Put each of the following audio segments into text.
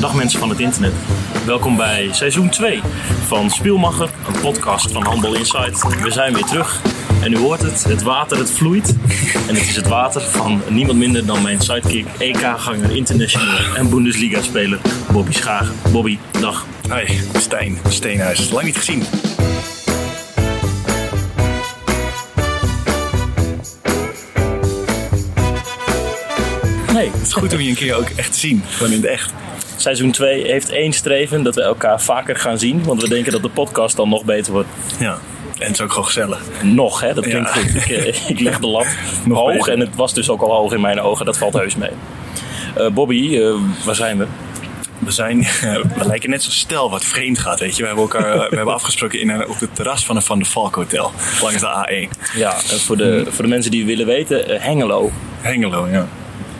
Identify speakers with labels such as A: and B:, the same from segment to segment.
A: Dag mensen van het internet. Welkom bij seizoen 2 van Spielmacher, een podcast van Handbal Insight. We zijn weer terug en u hoort het, het water het vloeit. En het is het water van niemand minder dan mijn sidekick, EK-ganger, international en Bundesliga-speler Bobby Schagen. Bobby, dag.
B: Hoi, Stijn, Steenhuis. Lang niet gezien.
A: Nee,
B: Het is goed om je een keer ook echt te zien. Gewoon in het echt.
A: Seizoen 2 heeft één streven dat we elkaar vaker gaan zien. Want we denken dat de podcast dan nog beter wordt.
B: Ja. En het is ook gewoon gezellig.
A: Nog, hè? Dat klinkt
B: Ja.
A: goed. Ik, eh, ik leg de lat
B: Nog
A: hoog
B: beter.
A: en het was dus ook al hoog in mijn ogen. Dat valt heus mee. Eh, Bobby, eh, waar zijn we?
B: We zijn, we lijken net zo stel wat vreemd gaat, weet je. We hebben elkaar, we hebben afgesproken in een, op het terras van een Van der Valk hotel. Langs de A1.
A: Ja, voor, de, voor de mensen die willen weten, Hengelo.
B: Hengelo, ja.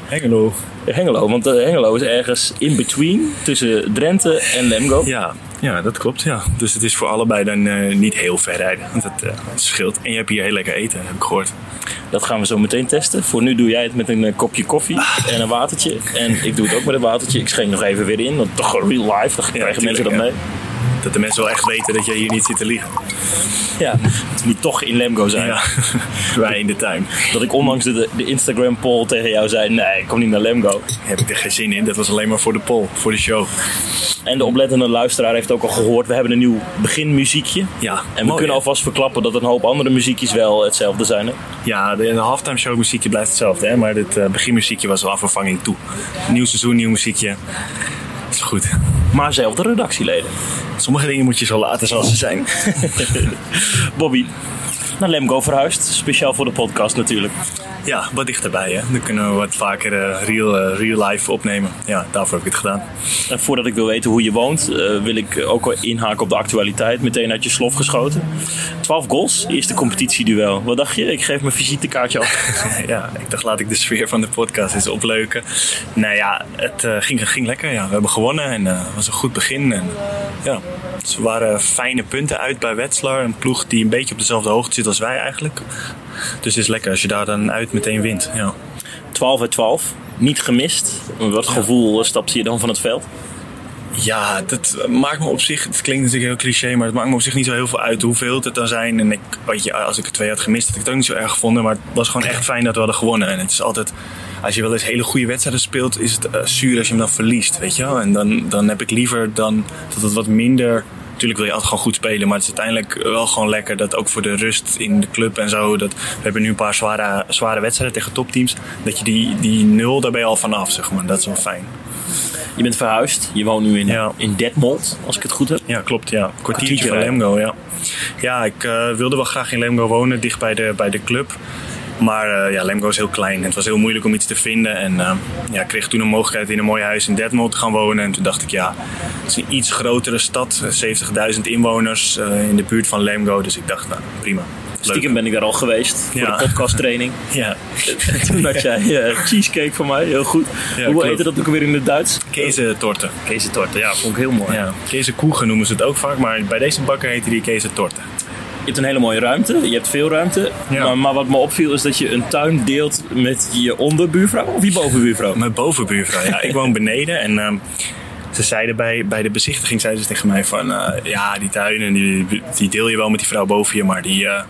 B: Hengelo.
A: Eh, Hengelo, want eh, Hengelo is ergens in between tussen Drenthe en Lemgo.
B: Ja, ja, dat klopt, ja. Dus het is voor allebei dan eh, niet heel ver rijden. Want het, eh, het scheelt. En je hebt hier heel lekker eten, heb ik gehoord.
A: Dat gaan we zo meteen testen. Voor nu doe jij het met een eh, kopje koffie en een watertje. En ik doe het ook met een watertje. Ik schenk nog even weer in, want toch real life. Dan krijgen mensen dat mee.
B: Dat de mensen wel echt weten dat jij hier niet zit te liegen.
A: Ja, het moet toch in Lemgo zijn.
B: Ja, wij in de tuin.
A: Dat ik ondanks de, de Instagram poll tegen jou zei, nee, ik kom niet naar Lemgo.
B: Heb ik er geen zin in. Dat was alleen maar voor de poll, voor de show.
A: En de oplettende luisteraar heeft ook al gehoord, we hebben een nieuw beginmuziekje.
B: Ja,
A: En we
B: mooi,
A: kunnen alvast verklappen dat een hoop andere muziekjes wel hetzelfde zijn. Hè?
B: Ja, de, de halftime show muziekje blijft hetzelfde, hè? maar dit eh, beginmuziekje was wel aan vervanging toe. Nieuw seizoen, nieuw muziekje. Dat is goed.
A: Maar zelfde redactieleden.
B: Sommige dingen moet je zo laten zoals ze zijn.
A: Bobby, naar Lemgo verhuisd. Speciaal voor de podcast natuurlijk.
B: Ja, wat dichterbij, hè? Dan kunnen we wat vaker eh, real, eh, real life opnemen. Ja, daarvoor heb ik het gedaan.
A: En voordat ik wil weten hoe je woont, eh, wil ik ook wel inhaken op de actualiteit. Meteen uit je slof geschoten. 12 goals, eerste competitieduel. Wat dacht je? Ik geef mijn visitekaartje af.
B: ja, ik dacht laat ik de sfeer van de podcast eens opleuken. Nou ja, het ging, ging lekker. Ja. We hebben gewonnen en het was een goed begin. En, ja, er waren fijne punten uit bij Wetzlar. Een ploeg die een beetje op dezelfde hoogte zit als wij eigenlijk. Dus het is lekker als je daar dan uit meteen wint. Ja.
A: 12 uit 12. Niet gemist. Wat gevoel stapte je dan van het veld?
B: Ja, dat maakt me op zich, het klinkt natuurlijk heel cliché, maar het maakt me op zich niet zo heel veel uit hoeveel het dan zijn. En ik, weet je, als ik er twee had gemist, had ik het ook niet zo erg gevonden. Maar het was gewoon echt fijn dat we hadden gewonnen. En het is altijd, als je wel eens hele goede wedstrijden speelt, is het eh, zuur als je hem dan verliest, weet je wel. En dan, dan heb ik liever dan dat het wat minder... Natuurlijk wil je altijd gewoon goed spelen, maar het is uiteindelijk wel gewoon lekker dat ook voor de rust in de club en zo. Dat, we hebben nu een paar zware, zware wedstrijden tegen topteams. Dat je die, die nul, daar ben je al vanaf, zeg maar. Dat is wel fijn.
A: Je bent verhuisd. Je woont nu in,
B: Ja.
A: in Detmold, als ik het goed heb.
B: Ja, klopt. Ja. Kwartiertje
A: Kwartiertje
B: van. Lemgo, ja. Ja, ik eh, wilde wel graag in Lemgo wonen, dicht bij de, bij de club. Maar eh, ja, Lemgo is heel klein. Het was heel moeilijk om iets te vinden. En eh, ja, ik kreeg toen een mogelijkheid in een mooi huis in Detmold te gaan wonen. En toen dacht ik, ja, het is een iets grotere stad. 70.000 inwoners eh, in de buurt van Lemgo. Dus ik dacht, nou, prima. Leuk.
A: Stiekem ben ik daar al geweest voor
B: Ja.
A: de podcasttraining.
B: Ja,
A: En toen had jij cheesecake van mij, heel goed.
B: Ja,
A: Hoe heette dat ook weer in het Duits?
B: kezentorten.
A: Kezentorte, ja, vond ik heel mooi.
B: Ja, kezenkoegen noemen ze het ook vaak. Maar bij deze bakker heette die kezentorten.
A: Je hebt een hele mooie ruimte, je hebt veel ruimte.
B: Ja.
A: Maar, maar wat me opviel is dat je een tuin deelt met je onderbuurvrouw of je bovenbuurvrouw.
B: Mijn bovenbuurvrouw. Ja, ik woon beneden en ehm, ze zeiden bij, bij de bezichtiging zeiden ze tegen mij van eh, ja, die tuin en die, die deel je wel met die vrouw boven je, maar die, eh,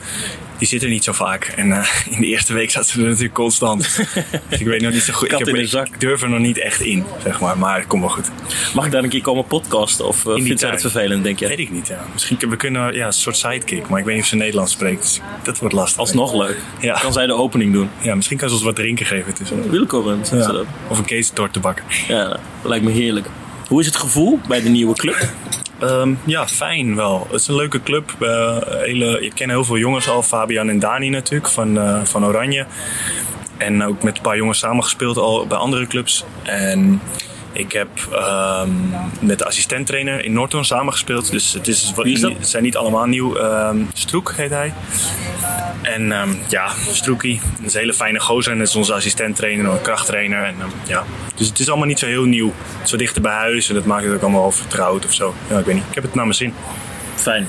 B: die zit er niet zo vaak. En eh, in de eerste week zat ze er natuurlijk constant. dus ik weet nog niet zo goed.
A: Kat
B: ik, heb-
A: in de zak.
B: ik durf er nog niet echt in, zeg maar. Maar het komt wel goed.
A: Mag ik daar een keer komen podcasten of uh,
B: die
A: vindt zij het vervelend, denk je?
B: Weet ik niet, ja. Misschien kunnen we kunnen, ja, een soort sidekick, maar ik weet niet of ze Nederlands spreekt. Dus dat wordt lastig.
A: Alsnog leuk.
B: Ja.
A: Kan zij de opening doen?
B: Ja, misschien kan ze ons wat drinken geven tussen.
A: Welkom, zeggen ze dat.
B: Of een keestorte te bakken.
A: Ja, dat lijkt me heerlijk. Hoe is het gevoel bij de nieuwe club?
B: Ehm, ja, fijn wel. Het is een leuke club. Hele, ik ken heel veel jongens al. Fabian en Dani natuurlijk van, eh, van Oranje. En ook met een paar jongens samengespeeld al bij andere clubs. En ik heb ehm, met de assistenttrainer in Norton samengespeeld. Dus het, is,
A: is
B: het zijn niet allemaal nieuw. Ehm, Stroek heet hij. En ehm, ja, Stroekie. Dat is een hele fijne gozer. En dat is onze assistenttrainer, een krachttrainer. En, ja. Dus het is allemaal niet zo heel nieuw. Zo dichter bij huis. En dat maakt het ook allemaal wel vertrouwd of zo. Ja, ik weet niet. Ik heb het naar mijn zin.
A: Fijn.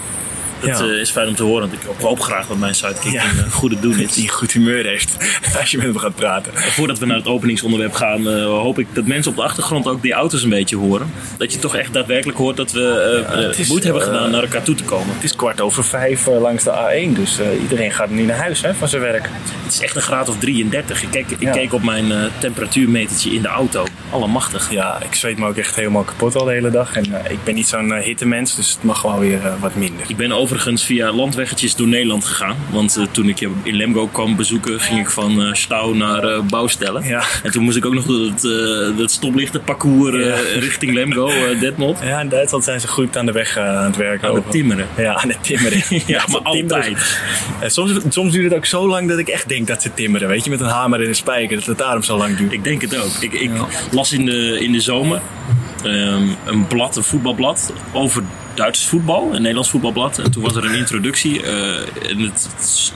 A: Dat
B: Ja.
A: eh, is fijn om te horen. Want ik hoop graag dat mijn sidekick
B: Ja.
A: een eh, goede doen is.
B: Die goed humeur heeft als je met hem gaat praten.
A: Voordat we naar het openingsonderwerp gaan, eh, hoop ik dat mensen op de achtergrond ook die auto's een beetje horen. Dat je toch echt daadwerkelijk hoort dat we
B: is,
A: moeite hebben gedaan naar elkaar toe te komen.
B: Het is kwart over vijf langs de A1, dus iedereen gaat nu naar huis hè, van zijn werk.
A: Het is echt een graad of 33. Ik keek, ik keek op mijn temperatuurmetertje in de auto. Allemachtig.
B: Ja, ik zweet me ook echt helemaal kapot al de hele dag. En ik ben niet zo'n hittemens, dus het mag wel weer wat minder.
A: Ik ben overigens via landweggetjes door Nederland gegaan. Want eh, toen ik je in Lemgo kwam bezoeken, ging ik van eh Stouw naar eh Bouwstellen.
B: Ja.
A: En toen moest ik ook nog door het, eh het stoplichtenparcours
B: Ja.
A: richting Lemgo, Detmold.
B: Ja, in Duitsland zijn ze goed aan de weg aan het werken.
A: Aan het timmeren.
B: Ja, aan het timmeren.
A: Ja,
B: dat
A: maar altijd.
B: En soms, soms duurt het ook zo lang dat ik echt denk dat ze timmeren. Weet je, met een hamer en een spijker, dat het daarom zo lang duurt.
A: Ik denk het ook. Ik, ik las in de, in de zomer ehm, een blad, een voetbalblad, over Duits voetbal, een Nederlands voetbalblad. En toen was er een introductie. eh, en het,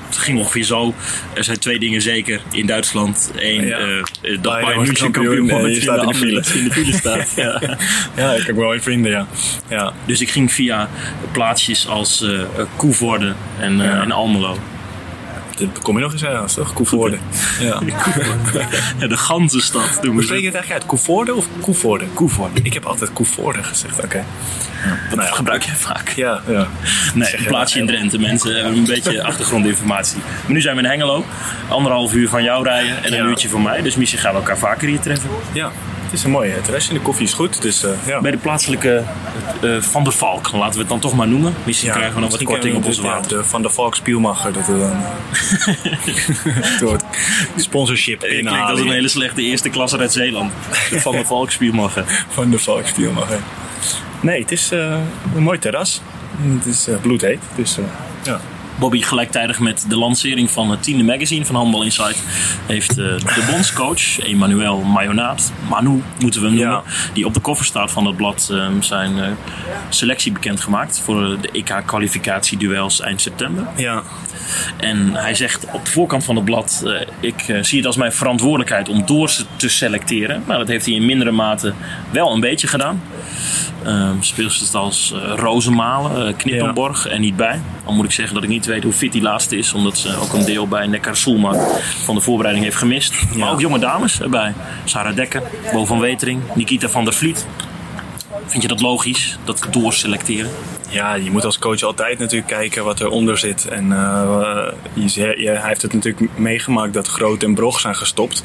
A: het ging ongeveer zo. Er zijn twee dingen zeker in Duitsland. Eén,
B: Ja.
A: eh, eh, dat
B: Bayern
A: München
B: kampioen, je staat in de file.
A: in de file staat. ja.
B: Ja, ik heb wel een vrienden, ja. ja.
A: Dus ik ging via plaatsjes als Koevoorde en, en Almelo.
B: Dat kom je nog eens uit, toch? Koevoorde. Ja.
A: Ja, de ganse stad
B: Hoe spreek je het eigenlijk uit? Koevoorde of Koevoorde?
A: Koevoorde.
B: Ik heb altijd Koevoorde gezegd, oké.
A: Dat
B: Nou ja.
A: gebruik jij vaak.
B: Ja, ja.
A: Nee,
B: Zeg
A: een
B: je
A: plaatsje in. Drenthe. Mensen hebben een beetje achtergrondinformatie. Maar nu zijn we in Hengelo. Anderhalf uur van jou rijden en een
B: Ja.
A: uurtje van mij. Dus misschien gaan we elkaar vaker hier treffen.
B: Ja, het is een mooie terras en de koffie is goed, dus eh, ja.
A: Bij de plaatselijke eh, Van der Valk, laten we het dan toch maar noemen. Misschien
B: Ja,
A: krijgen we nog wat korting op
B: we
A: water.
B: De, Van der Valk Spielmacher, dat we dan het sponsorship
A: Ik denk dat is een hele slechte eerste klasse uit Zeeland. De Van der Valk Spielmacher.
B: Van der Valk Spielmacher. Nee, het is een mooi terras. Het is bloedheet, dus ja.
A: Bobby gelijktijdig met de lancering van het tiende magazine van Handbal Insight heeft eh, de bondscoach Emmanuel Mayonaat, Manu moeten we hem noemen,
B: Ja.
A: die op de koffer staat van het blad, eh, zijn eh, selectie bekendgemaakt voor de EK-kwalificatieduels eind september.
B: Ja,
A: En hij zegt op de voorkant van het blad: eh, Ik zie het als mijn verantwoordelijkheid om door te selecteren. Nou, dat heeft hij in mindere mate wel een beetje gedaan. Ehm speelsters als eh Rozenmalen, eh, Knippenborg en niet bij. Al moet ik zeggen dat ik niet weet hoe fit die laatste is, omdat ze ook een deel bij Neckar Soelma van de voorbereiding heeft gemist. Maar ook jonge dames erbij: Sarah Dekker, Bo van Wetering, Nikita van der Vliet. Vind je dat logisch, dat doorselecteren?
B: Ja, je moet als coach altijd natuurlijk kijken wat eronder zit. En eh, je, je- hij heeft het natuurlijk meegemaakt dat Groot en Brog zijn gestopt.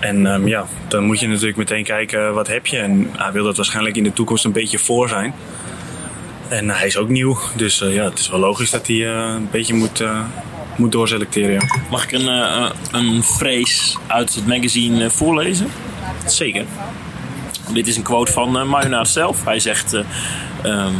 B: En ehm, ja, dan moet je natuurlijk meteen kijken wat heb je. En hij wil dat waarschijnlijk in de toekomst een beetje voor zijn. En hij is ook nieuw, dus eh, ja, het is wel logisch dat hij eh, een beetje moet, eh, moet doorselecteren. Ja.
A: Mag ik een, eh, een vrees uit het magazine eh, voorlezen?
B: Zeker.
A: Dit is een quote van uh, zelf. Hij zegt eh, ehm,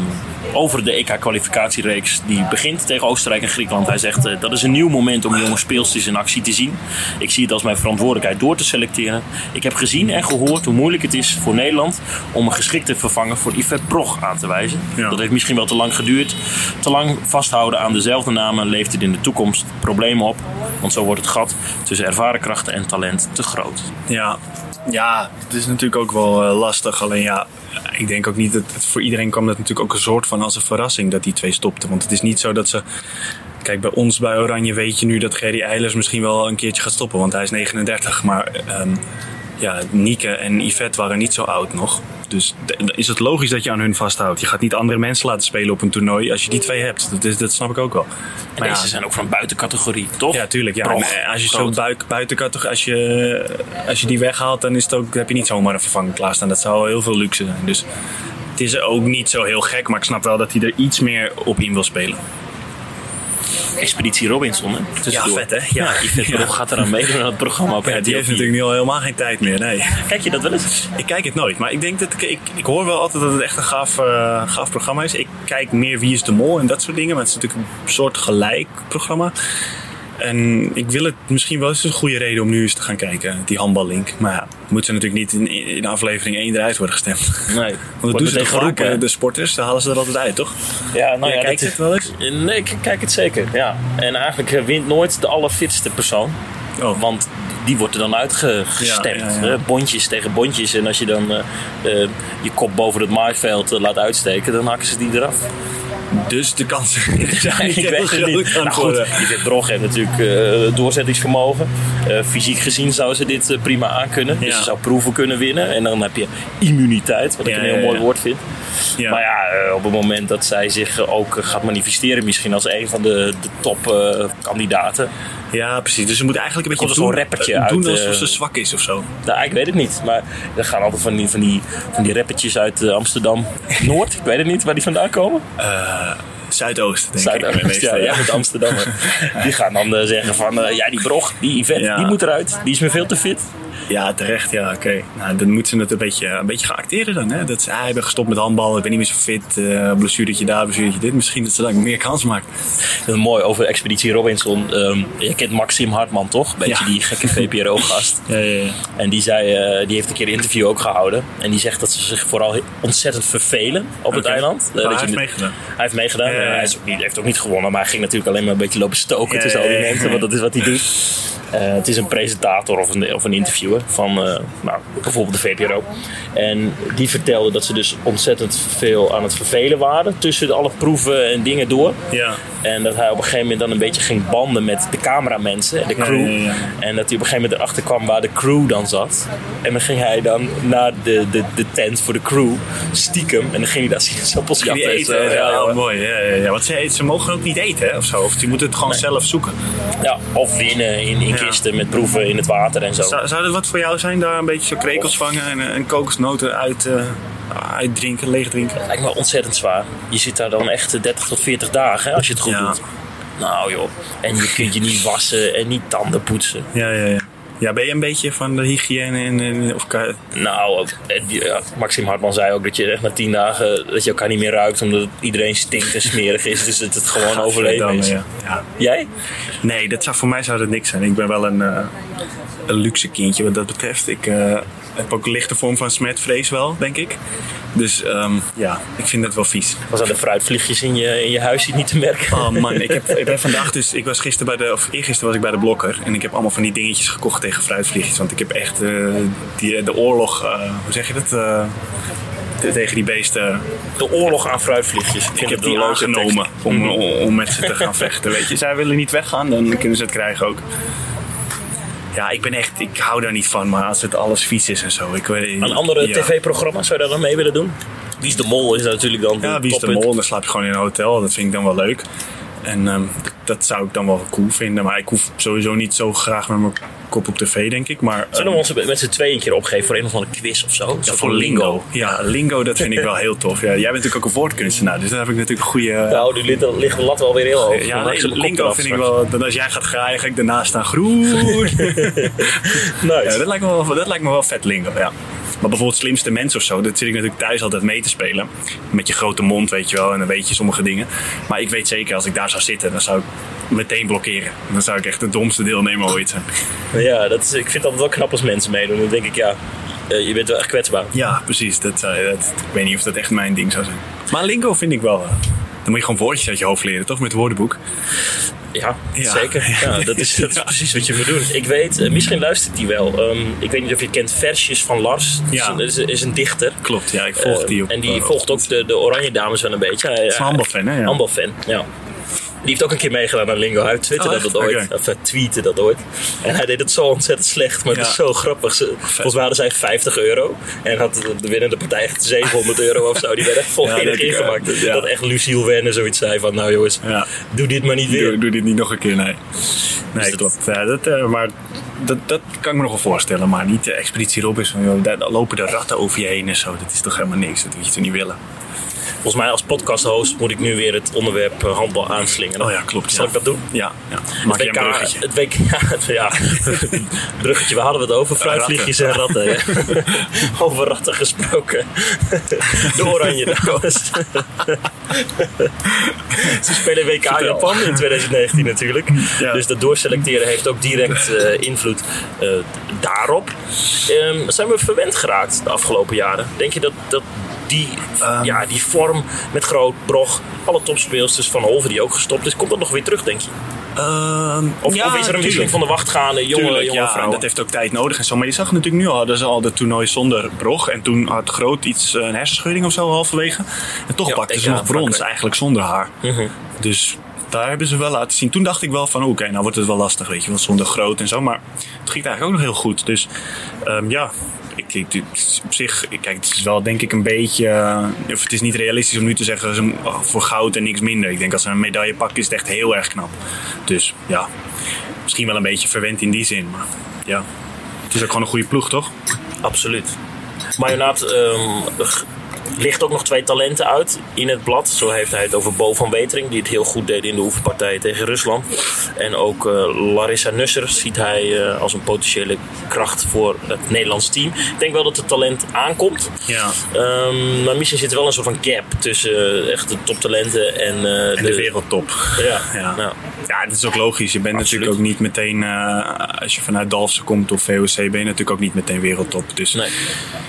A: over de EK-kwalificatiereeks die begint tegen Oostenrijk en Griekenland. Hij zegt eh, dat is een nieuw moment om jonge speelsters in actie te zien. Ik zie het als mijn verantwoordelijkheid door te selecteren. Ik heb gezien en gehoord hoe moeilijk het is voor Nederland om een geschikte vervanger voor Yvette Prog aan te wijzen.
B: Ja.
A: Dat heeft misschien wel te lang geduurd. Te lang vasthouden aan dezelfde namen levert het in de toekomst problemen op. Want zo wordt het gat tussen ervaren krachten en talent te groot.
B: Ja, ja, het is natuurlijk ook wel eh, lastig. Alleen ja, ik denk ook niet dat het, voor iedereen kwam dat natuurlijk ook een soort van als een verrassing dat die twee stopten. Want het is niet zo dat ze. Kijk, bij ons bij Oranje weet je nu dat Gerry Eilers misschien wel een keertje gaat stoppen, want hij is 39. Maar ehm, ja, Nieke en Yvette waren niet zo oud nog. Dus dan is het logisch dat je aan hun vasthoudt. Je gaat niet andere mensen laten spelen op een toernooi als je die twee hebt. Dat, is, dat snap ik ook wel.
A: En
B: Maar
A: deze
B: ja,
A: zijn ook van buitencategorie, toch?
B: ja, tuurlijk. Ja. En, als je zo
A: groot.
B: buik, buiten als je, als je die weghaalt, dan is het ook, heb je niet zomaar een vervanger klaarstaan. Dat zou heel veel luxe zijn. Dus het is ook niet zo heel gek, maar ik snap wel dat hij er iets meer op in wil spelen.
A: Expeditie Robinson, hè? Tussendoor.
B: Ja, vet, hè? Ja.
A: Ja, Yvette
B: Ja.
A: Gaat eraan meedoen aan het programma op
B: Ja, die heeft
A: 4.
B: natuurlijk nu al helemaal geen tijd meer. Nee.
A: Kijk je dat wel eens?
B: Ik kijk het nooit, maar ik denk dat ik, ik, ik hoor wel altijd dat het echt een gaaf, eh, gaaf programma is. Ik kijk meer Wie is de Mol en dat soort dingen, maar het is natuurlijk een soort gelijk programma. En ik wil het misschien wel eens een goede reden om nu eens te gaan kijken, die handballink. Maar ja, moet ze natuurlijk niet in, in aflevering 1 eruit worden gestemd.
A: Nee.
B: Want dat doen ze vaak, hè? de sporters, daar halen ze er altijd uit, toch?
A: Ja, nou
B: Ja,
A: ja,
B: kijkt het wel eens?
A: Nee, ik kijk het zeker. Ja. En eigenlijk eh, wint nooit de allerfitste persoon.
B: Oh.
A: Want die wordt er dan uitgestemd.
B: Ja, ja, ja.
A: hè? Bondjes tegen bondjes. En als je dan eh, eh, je kop boven het maaiveld eh, laat uitsteken, dan hakken ze die eraf.
B: Dus de kansen zijn niet heel groot aan
A: Nou Brog heeft natuurlijk eh, doorzettingsvermogen. Eh, fysiek gezien zou ze dit eh, prima aankunnen. Dus
B: Ja.
A: ze zou proeven kunnen winnen. En dan heb je immuniteit, wat ik een heel mooi woord vind.
B: Ja.
A: Maar ja, eh, op het moment dat zij zich eh, ook eh, gaat manifesteren, misschien als een van de, de topkandidaten.
B: Ja, precies. Dus ze moet eigenlijk een beetje doen,
A: zo'n rappertje
B: eh, doen
A: uit,
B: alsof
A: eh,
B: ze zwak is of zo.
A: nou, ik weet het niet. Maar er gaan altijd van die, van die, van die rappertjes uit eh, Amsterdam Noord. Ik weet het niet waar die vandaan komen.
B: Zuidoost, denk ik.
A: Zuidoost, ja, ja, met Amsterdammer. Die gaan dan eh, zeggen van, eh, ja die Brog, die
B: Ja.
A: die moet eruit. Die is me veel te fit.
B: Ja, terecht. Ja, oké. Nou, dan moeten ze het een beetje, een beetje gaan acteren dan. Hè? Dat ze, ah, ik ben gestopt met handbal, ik ben niet meer zo fit. eh blessuretje daar, blessuretje dit. Misschien dat ze dan meer kans maakt.
A: Is mooi over Expeditie Robinson. Ehm, je kent Maxim Hartman toch? Beetje
B: Ja.
A: die gekke VPRO-gast.
B: Ja, ja, ja.
A: En die, zei, eh, die heeft een keer een interview ook gehouden. En die zegt dat ze zich vooral ontzettend vervelen op het eiland. Eh, dat
B: hij
A: je
B: heeft meegedaan.
A: Hij heeft meegedaan.
B: Ja,
A: hij is ook niet, heeft ook niet gewonnen. Maar hij ging natuurlijk alleen maar een beetje lopen stoken tussen al die mensen. Want dat is wat hij doet. Het is een presentator of een, of een van eh, nou, bijvoorbeeld de VPRO. En die vertelde dat ze dus ontzettend veel aan het vervelen waren. Tussen alle proeven en dingen door.
B: Ja.
A: En dat hij op een gegeven moment dan een beetje ging banden met de cameramensen en de crew.
B: ja, ja.
A: En dat hij op een gegeven moment erachter kwam waar de crew dan zat. En dan ging hij dan naar de, de, de tent voor de crew, stiekem. En dan ging hij daar sinaasappels
B: Die eten,
A: zo.
B: ja, mooi. Ja. Want ze, ze mogen ook niet eten, hè, of zo. Of ze moeten het gewoon zelf zoeken.
A: Ja, of winnen in, kisten met proeven in het water en zo.
B: Zou, zou dat wat voor jou zijn? Daar een beetje zo krekels vangen en, eh, en kokosnoten uit, eh uitdrinken, leegdrinken?
A: lijkt me ontzettend zwaar. Je zit daar dan echt eh, 30 tot 40 dagen hè, als je het goed
B: Ja.
A: doet. Nou joh. En je kunt je niet wassen en niet tanden poetsen.
B: Ja, ja, ja. Ja, ben je een beetje van de hygiëne en, en of kan-
A: Nou, eh, die- ja, Maxim Hartman zei ook dat je echt na tien dagen dat je elkaar niet meer ruikt omdat iedereen stinkt en smerig is. Dus dat het gewoon overleven
B: dan,
A: is.
B: ja. Ja.
A: Jij?
B: Nee, dat zou, voor mij zou dat niks zijn. Ik ben wel een, eh, een luxe kindje wat dat betreft. Ik eh, heb ook een lichte vorm van smetvrees wel, denk ik. Dus ehm, ja, ik vind het wel vies.
A: Was er de fruitvliegjes in je, in je huis niet te merken?
B: Oh man, ik, heb, ik ben vandaag dus... Ik was gisteren bij de... Of eergisteren was ik bij de Blokker. En ik heb allemaal van die dingetjes gekocht tegen fruitvliegjes. Want ik heb echt eh, die, de oorlog... eh, hoe zeg je dat? eh, te- tegen die beesten...
A: De oorlog aan fruitvliegjes. Ik,
B: Ik heb die aangenomen om, om met ze te gaan vechten. Weet je, zij willen niet weggaan, dan kunnen ze het krijgen ook. Ja, ik ben echt, ik hou daar niet van, maar als het alles vies is en zo. Ik, weet-
A: Een andere
B: ja.
A: tv-programma zou je daar dan mee willen doen? Wie is de mol is natuurlijk dan
B: Ja, wie is de mol? Dan slaap je gewoon in een hotel. Dat vind ik dan wel leuk. En ehm, dat, zou ik dan wel cool vinden. Maar ik hoef sowieso niet zo graag met mijn kop op tv, denk ik. Maar
A: Zullen we
B: ehm,
A: ons met z'n tweeën een keer opgeven voor een of andere quiz of zo? Zo
B: voor lingo. Ja, lingo, dat vind ik wel heel tof. Ja, jij bent natuurlijk ook een woordkunstenaar, dus daar heb ik natuurlijk een goede...
A: Nou, nu ligt de, ligt de lat wel weer heel hoog.
B: Ja, nee, lingo vind ik wel. Dan als jij gaat graaien, ga ik daarnaast staan groen.
A: Nice.
B: Ja, dat, lijkt me wel, dat lijkt me wel vet lingo, ja. Maar bijvoorbeeld slimste mens of zo, dat zit ik natuurlijk thuis altijd mee te spelen. Met je grote mond, weet je wel, en dan weet je sommige dingen. Maar ik weet zeker, als ik daar zou zitten, dan zou ik meteen blokkeren. Dan zou ik echt de domste deelnemer ooit zijn.
A: Ja, dat is, ik vind het altijd wel knap als mensen meedoen. Dan denk ik, ja, eh, je bent wel echt kwetsbaar.
B: Ja, precies. Dat, zou- dat, ik weet niet of dat echt mijn ding zou zijn. Maar lingo vind ik wel. eh, Dan moet je gewoon woordjes uit je hoofd leren, toch? Met het woordenboek.
A: Ja,
B: Ja.
A: zeker. Ja, dat, is, dat is precies wat je moet doen. Ik weet, eh, misschien luistert hij wel. Ehm, ik weet niet of je kent Versjes van Lars. Dat is een- is, een dichter.
B: Klopt, ja, ik volg
A: Eh,
B: die op.
A: en die volgt ook de, de Oranje Dames wel een beetje. Hij,
B: is een handbalfan, hè? Ja.
A: Handbalfan, ja. Die heeft ook een keer meegedaan aan Lingo. Hij twitterde
B: Oh,
A: dat ooit.
B: Oké.
A: Of hij tweette dat ooit. En hij deed het zo ontzettend slecht. Maar het is zo grappig. Ze, volgens mij hadden zij 50 euro. En had de- de winnende partij echt 700 euro of zo. Die werd echt
B: Ja, eh,
A: ingemaakt.
B: dat- ja.
A: Dat echt Luciel Wenne zoiets zei van... Nou jongens, doe dit maar niet weer.
B: Doe, doe dit niet nog een keer, nee. Nee,
A: Dus dat-
B: klopt. Dat, eh, maar dat, dat kan ik me nog wel voorstellen. Maar niet de Expeditie Robinson. joh. Daar daar lopen de ratten over je heen en zo. Dat is toch helemaal niks. Dat moet je toch niet willen.
A: Volgens mij als podcast-host moet ik nu weer het onderwerp eh, handbal aanslingeren.
B: Oh ja, klopt.
A: Zal
B: ja.
A: ik dat doen?
B: Ja. ja. Maak een
A: WK
B: bruggetje.
A: Het WK, ja, het, ja. bruggetje, waar hadden we het over? Fruitvliegjes en ratten. ja. over ratten gesproken. De oranje dames. Ze spelen WK in
B: Vertel.
A: Japan in 2019 natuurlijk.
B: Ja.
A: Dus dat doorselecteren heeft ook direct eh, invloed eh, daarop. Ehm, zijn we verwend geraakt de afgelopen jaren? Denk je dat, dat die,
B: Ehm.
A: ja, die vorm met Groot, Brog, alle topspeelsters van Holven die ook gestopt is, komt dat nog weer terug, denk je?
B: Ehm,
A: Of,
B: ja,
A: of is er een wisseling van de wacht gaande, jonge,
B: Tuurlijk,
A: jonge
B: ja,
A: vrouwen?
B: dat heeft ook tijd nodig en zo. Maar je zag natuurlijk nu al, hadden ze al de toernooi zonder Brog. En toen had Groot iets, eh, een hersenschudding of zo halverwege. En toch
A: Ja,
B: pakten ze nog brons eigenlijk zonder haar.
A: Mhm.
B: Dus daar hebben ze wel laten zien. Toen dacht ik wel van oké, nou wordt het wel lastig, weet je. Want zonder Groot en zo. Maar het ging eigenlijk ook nog heel goed. Dus ehm, ja... Ik, ik, op zich, kijk, het is wel denk ik een beetje. eh, of het is niet realistisch om nu te zeggen ze, oh, voor goud en niks minder. Ik denk als ze een medaille pakken, is het echt heel erg knap. Dus ja, misschien wel een beetje verwend in die zin. Maar ja, het is ook gewoon een goede ploeg, toch?
A: Absoluut. Marjonaat ehm, g- ligt ook nog twee talenten uit in het blad. Zo heeft hij het over Bo van Wetering, die het heel goed deed in de oefenpartijen tegen Rusland. En ook eh, Larissa Nusser ziet hij eh, als een potentiële kracht voor het Nederlands team. Ik denk wel dat het talent aankomt.
B: Ja.
A: Ehm, maar misschien zit er wel een soort van gap tussen eh, echt de toptalenten en,
B: En de wereldtop.
A: Ja,
B: Ja.
A: Nou,
B: Ja, dat is ook logisch. Je bent
A: Absoluut.
B: natuurlijk ook niet meteen, als je vanuit Dalfsen komt of VOC, ben je natuurlijk ook niet meteen wereldtop. Dus
A: nee.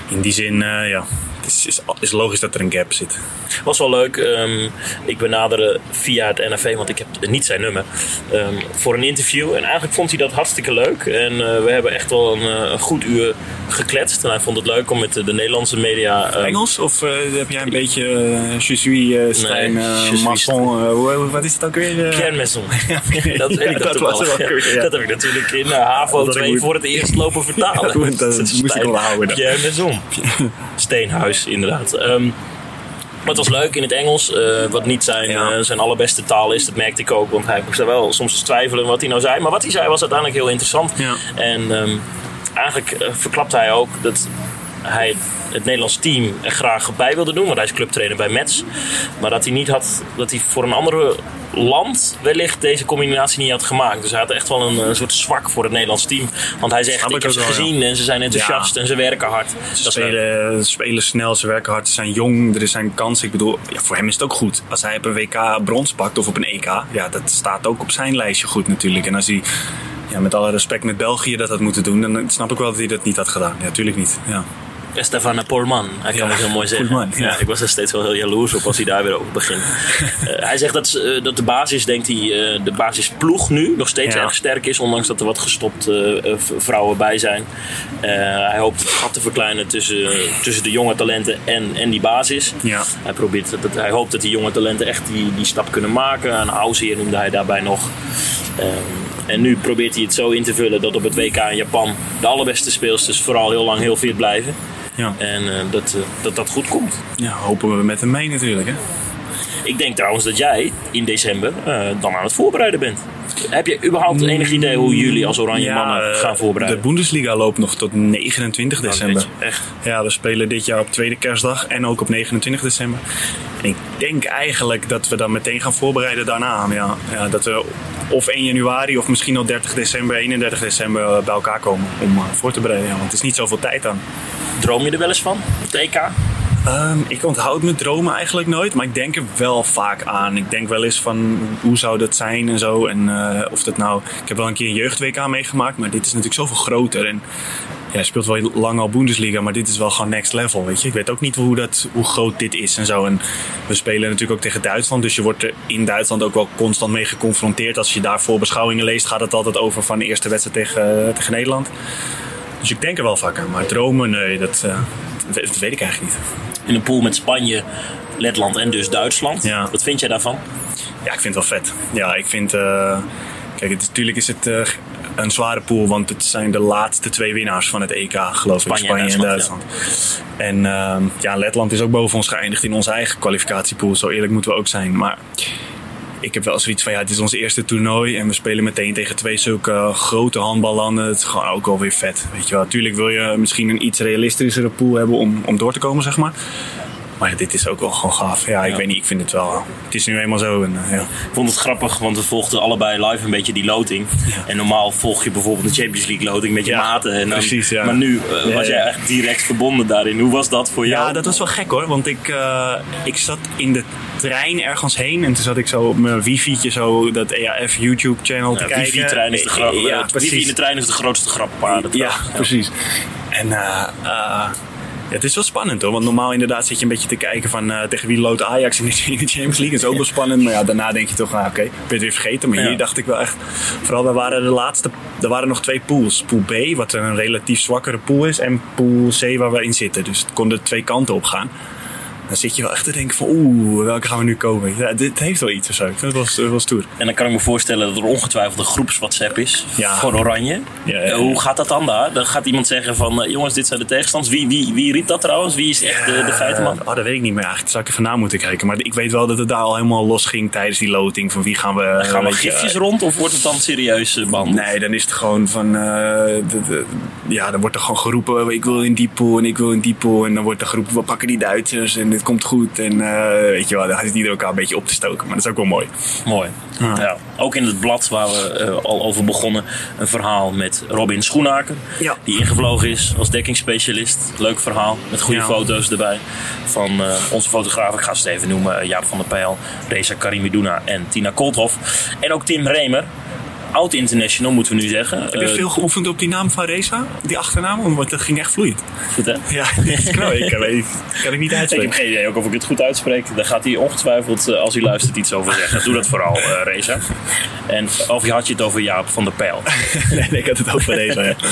B: in die zin, ja, is, is, is logisch dat er een gap zit.
A: Was wel leuk. Ehm, ik benaderde via het NAV, want ik heb niet zijn nummer, ehm, voor een interview. En eigenlijk vond hij dat hartstikke leuk. En eh, we hebben echt wel een, eh, een goed uur gekletst. En hij vond het leuk om met de, de Nederlandse media... ehm,
B: Engels? Of eh, heb jij een beetje uh, je suis Stijn
A: Nee,
B: maçon, wat is het ook weer?
A: Kernmaison. dat weet ik dat
B: was ja.
A: Dat heb ik natuurlijk in HAVO
B: Dat
A: 2
B: moet-
A: voor het eerst lopen vertalen.
B: Dat moest ik wel houden.
A: Kernmaison. Inderdaad. Maar het was leuk in het Engels, eh, wat niet zijn,
B: Ja.
A: eh, zijn allerbeste taal is. Dat merkte ik ook, want hij moest wel soms eens twijfelen wat hij nou zei. Maar wat hij zei was uiteindelijk heel interessant.
B: Ja.
A: En ehm, eigenlijk eh, verklapte hij ook dat hij het Nederlands team er graag bij wilde doen, want hij is clubtrainer bij Mets. Maar dat hij niet had, dat hij voor een andere land wellicht deze combinatie niet had gemaakt. Dus hij had echt wel een, een soort zwak voor het Nederlands team. Want hij zegt, ik,
B: ik
A: heb ze
B: wel,
A: gezien en ze zijn enthousiast
B: Ja.
A: en ze werken hard.
B: Ze
A: Dat
B: spelen, spelen snel, ze werken hard, ze zijn jong, er zijn kansen. Ik bedoel, ja, voor hem is het ook goed. Als hij op een WK brons pakt of op een EK, ja, dat staat ook op zijn lijstje goed natuurlijk. En als hij ja, met alle respect met België dat had moeten doen, dan snap ik wel dat hij dat niet had gedaan. Ja, natuurlijk niet. Ja.
A: Stefan Polman, hij kan het heel mooi zeggen.
B: Polman, ja.
A: ik was er steeds wel heel jaloers op als hij daar weer over begint. Eh, hij zegt dat, eh, dat de basis, denkt hij, eh, de basisploeg nu nog steeds erg sterk is, ondanks dat er wat gestopte vrouwen bij zijn. Hij hoopt het gat te verkleinen tussen, tussen de jonge talenten en, en die basis.
B: Ja.
A: Hij, probeert, dat, hij hoopt dat die jonge talenten echt die, die stap kunnen maken. Een Auzier noemde hij daarbij nog. Ehm, en nu probeert hij het zo in te vullen dat op het WK in Japan de allerbeste speelsters vooral heel lang heel fit blijven.
B: Ja.
A: En eh, dat, eh, dat dat goed komt.
B: ja, hopen we met hem mee natuurlijk. Hè?
A: Ik denk trouwens dat jij in december eh, dan aan het voorbereiden bent. Heb je überhaupt enig idee hoe jullie als Oranje Mannen gaan voorbereiden?
B: De Bundesliga loopt nog tot 29 december.
A: weet je, echt.
B: Ja, we spelen dit jaar op tweede kerstdag en ook op 29 december. En ik denk eigenlijk dat we dan meteen gaan voorbereiden daarna. Ja, ja, dat we of 1 januari of misschien al 30 december, 31 december bij elkaar komen om voor te bereiden. Ja, want het is niet zoveel tijd aan.
A: Droom je er wel eens van? Het EK?
B: Ehm, ik onthoud mijn dromen eigenlijk nooit, maar ik denk er wel vaak aan. Ik denk wel eens van hoe zou dat zijn en zo. En eh, of dat nou. Ik heb wel een keer een jeugd-WK meegemaakt, maar dit is natuurlijk zoveel groter. En ja, je speelt wel lang al Bundesliga, maar dit is wel gewoon next level. Weet je? Ik weet ook niet hoe, dat, hoe groot dit is en zo. En we spelen natuurlijk ook tegen Duitsland, dus je wordt er in Duitsland ook wel constant mee geconfronteerd. Als je daar voorbeschouwingen leest, gaat het altijd over van de eerste wedstrijd tegen, tegen Nederland. Dus ik denk er wel vaak aan, maar dromen, nee, dat, eh, dat, weet ik eigenlijk niet.
A: In een pool met Spanje, Letland en dus Duitsland.
B: Ja.
A: Wat vind jij daarvan?
B: Ja, ik vind het wel vet. Ja, ik vind. eh, kijk, het natuurlijk is het eh, een zware pool, want het zijn de laatste twee winnaars van het EK, geloof ik.
A: Spanje en Duitsland.
B: En ehm, ja, Letland is ook boven ons geëindigd in onze eigen kwalificatiepool. Zo eerlijk moeten we ook zijn. Maar ik heb wel zoiets van, ja, het is ons eerste toernooi en we spelen meteen tegen twee zulke grote handballanden. Het is gewoon ook alweer vet. Weet je wel, natuurlijk wil je misschien een iets realistischere pool hebben om, om door te komen, zeg maar. Maar ja, dit is ook wel gewoon gaaf. Ja, ik
A: Ja.
B: weet niet, ik vind het wel. Het is nu eenmaal zo. En, eh, ja.
A: Ik vond het grappig, want we volgden allebei live een beetje die loting. En normaal volg je bijvoorbeeld de Champions League loting met je maten. En dan,
B: precies, ja.
A: Maar nu eh, was jij echt direct verbonden daarin. Hoe was dat voor jou?
B: Ja, dat was wel gek hoor. Want ik, eh, ik zat in de trein ergens heen. En toen zat ik zo op mijn wifi'tje zo dat EAF YouTube channel te
A: Ja,
B: kijken.
A: wifi-trein is de grap.
B: Ja,
A: wifi in de trein is de grootste grap.
B: Ja, precies. En het is wel spannend hoor. Want normaal inderdaad zit je een beetje te kijken van eh, tegen wie loopt Ajax in de, de Champions League. Dat is ook wel spannend. Maar ja, daarna denk je toch, nou, oké, ben je het weer vergeten. Maar
A: Ja.
B: hier dacht ik wel echt, vooral we waren de laatste, er waren nog twee pools. Pool B, wat een relatief zwakkere pool is. En pool C waar we in zitten. Dus het kon er twee kanten op gaan. Dan zit je wel echt te denken van, oeh, welke gaan we nu komen? Ja, dit heeft wel iets of zo. Ik vind het wel, wel stoer.
A: En dan kan ik me voorstellen dat er ongetwijfeld een groeps WhatsApp is
B: Ja.
A: voor Oranje.
B: Ja, ja,
A: Eh, hoe gaat dat dan daar? Dan gaat iemand zeggen van, eh, jongens, dit zijn de tegenstanders. Wie, wie, wie riep dat trouwens? Wie is echt de, de feitenman?
B: Oh, dat weet ik niet meer eigenlijk. Zou ik even na moeten kijken. Maar ik weet wel dat het daar al helemaal los ging tijdens die loting. Van wie gaan we...
A: Gaan
B: je,
A: gifjes rond of wordt het dan serieus eh, behandeld?
B: Nee, dan is het gewoon van. de, de- ja, dan wordt er gewoon geroepen: ik wil in die pool en ik wil in die pool. En dan wordt er geroepen: we pakken die Duitsers en het komt goed. En eh, weet je wel, dan gaat het ieder elkaar een beetje op te stoken. Maar dat is ook wel mooi.
A: Mooi. Ja. Ook in het blad waar we eh, al over begonnen, een verhaal met Robin Schoenaker.
B: Ja.
A: Die ingevlogen is als dekkingsspecialist. Leuk verhaal, met goede
B: Ja.
A: foto's erbij. Van eh, onze fotografen, ik ga ze het even noemen. Jaap van der Pijl, Reza Karimiduna en Tina Kolthoff. En ook Tim Remer. Oud international moeten we nu zeggen.
B: Heb je
A: Eh,
B: veel geoefend op die naam van Reza? Die achternaam? Want dat ging echt vloeiend.
A: Goed hè?
B: Ja, dat knap. Ik kan, weet- kan ik niet
A: Ik heb
B: uitspreken.
A: geen idee ook of ik het goed uitspreek. Daar gaat hij ongetwijfeld, eh, als hij luistert, iets over zeggen. Doe dat vooral, eh, Reza. En of had je het over Jaap van der Pijl?
B: Nee, ik had het over Reza. Ja.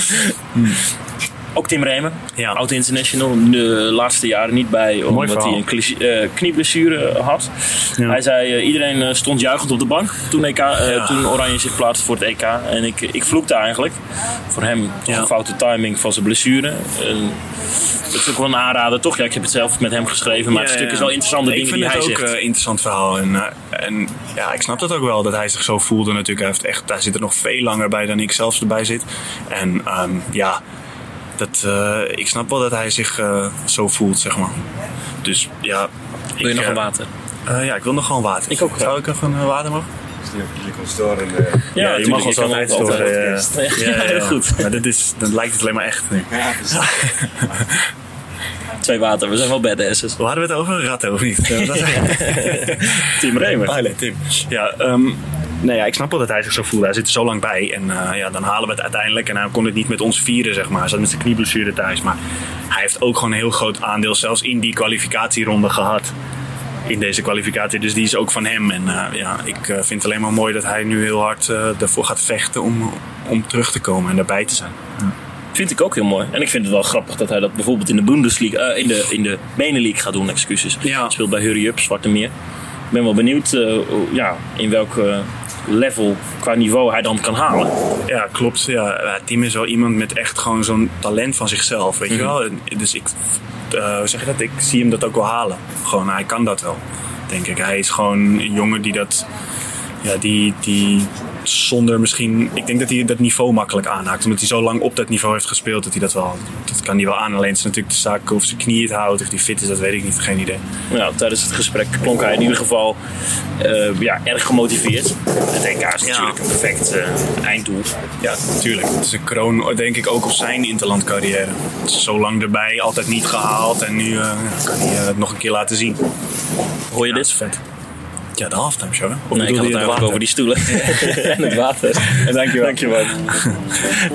A: Ook Tim Remer,
B: Ja.
A: oud international, de laatste jaren niet bij omdat hij een eh, knieblessure had.
B: Ja.
A: Hij zei, eh, iedereen eh, stond juichend op de bank toen, EK,
B: Ja.
A: toen Oranje zich plaatste voor het EK. En ik, ik vloekte eigenlijk. Voor hem toch een foute timing van zijn blessure. En dat is ook wel een aanrader, toch? Ja, ik heb het zelf met hem geschreven, maar het stuk is wel interessant, de
B: ik
A: dingen
B: vind
A: die hij
B: het ook
A: zegt.
B: een interessant verhaal. En, en ja, ik snap dat ook wel, dat hij zich zo voelde natuurlijk. Hij, heeft echt, hij zit er nog veel langer bij dan ik zelfs erbij zit. En ehm, ja, dat, eh, ik snap wel dat hij zich eh, zo voelt, zeg maar. Dus ja...
A: Wil je
B: ik,
A: nog
B: eh,
A: een water?
B: eh, ja, ik wil nog gewoon water.
A: Ik ook.
B: Zou ik even een water mogen?
C: Je kon storen. eh.
B: Ja, je mag ons altijd storen.
A: Ja, heel goed.
B: Maar dit is, dan lijkt het alleen maar echt nu.
C: Ja,
A: Twee water, we zijn wel badasses.
B: Waar hadden we het over? Ratten of niet? Dat-
A: Tim Remer.
B: Ah, nee, Tim. Ja, ehm, nee, ja, ik snap wel dat hij zich zo voelt. Hij zit er zo lang bij. En eh, ja, dan halen we het uiteindelijk. En hij kon het niet met ons vieren, zeg maar. Hij zat met zijn knieblessure thuis. Maar hij heeft ook gewoon een heel groot aandeel, zelfs in die kwalificatieronde gehad. In deze kwalificatie. Dus die is ook van hem. En eh, ja, ik eh, vind het alleen maar mooi dat hij nu heel hard ervoor gaat vechten om, om terug te komen en daarbij te zijn.
A: Vind ik ook heel mooi. En ik vind het wel grappig dat hij dat bijvoorbeeld in de Bundesliga, in de, in de Benelux gaat doen, excuses.
B: Ja.
A: Speelt bij Hurry Up, Zwarte Meer. Ik ben wel benieuwd ja, in welk eh, level qua niveau hij dan kan halen.
B: Ja, klopt. Ja, Tim is wel iemand met echt gewoon zo'n talent van zichzelf, weet je wel. En Dus ik, eh, hoe zeg je dat? Ik zie hem dat ook wel halen. Gewoon, hij kan dat wel, denk ik. Hij is gewoon een jongen die dat, ja, die, die zonder misschien, ik denk dat hij dat niveau makkelijk aanhaakt. Omdat hij zo lang op dat niveau heeft gespeeld, dat hij dat wel, dat kan hij wel aan. Alleen het is natuurlijk de zaak of zijn knie het houdt, of hij fit is, dat weet ik niet, geen idee.
A: Ja, tijdens het gesprek klonk hij in ieder geval eh, ja, erg gemotiveerd. Het EK is natuurlijk een perfect eh, einddoel.
B: Ja, natuurlijk. Het is een kroon, denk ik, ook op zijn interlandcarrière. Zo lang erbij, altijd niet gehaald. En nu eh, kan hij het nog een keer laten zien.
A: Hoor je
B: Ja,
A: dit?
B: vet. Ja, de halftime show? Of
A: Nee, ik had het eigenlijk over die stoelen. en het water.
B: Dankjewel.
A: Dankjewel.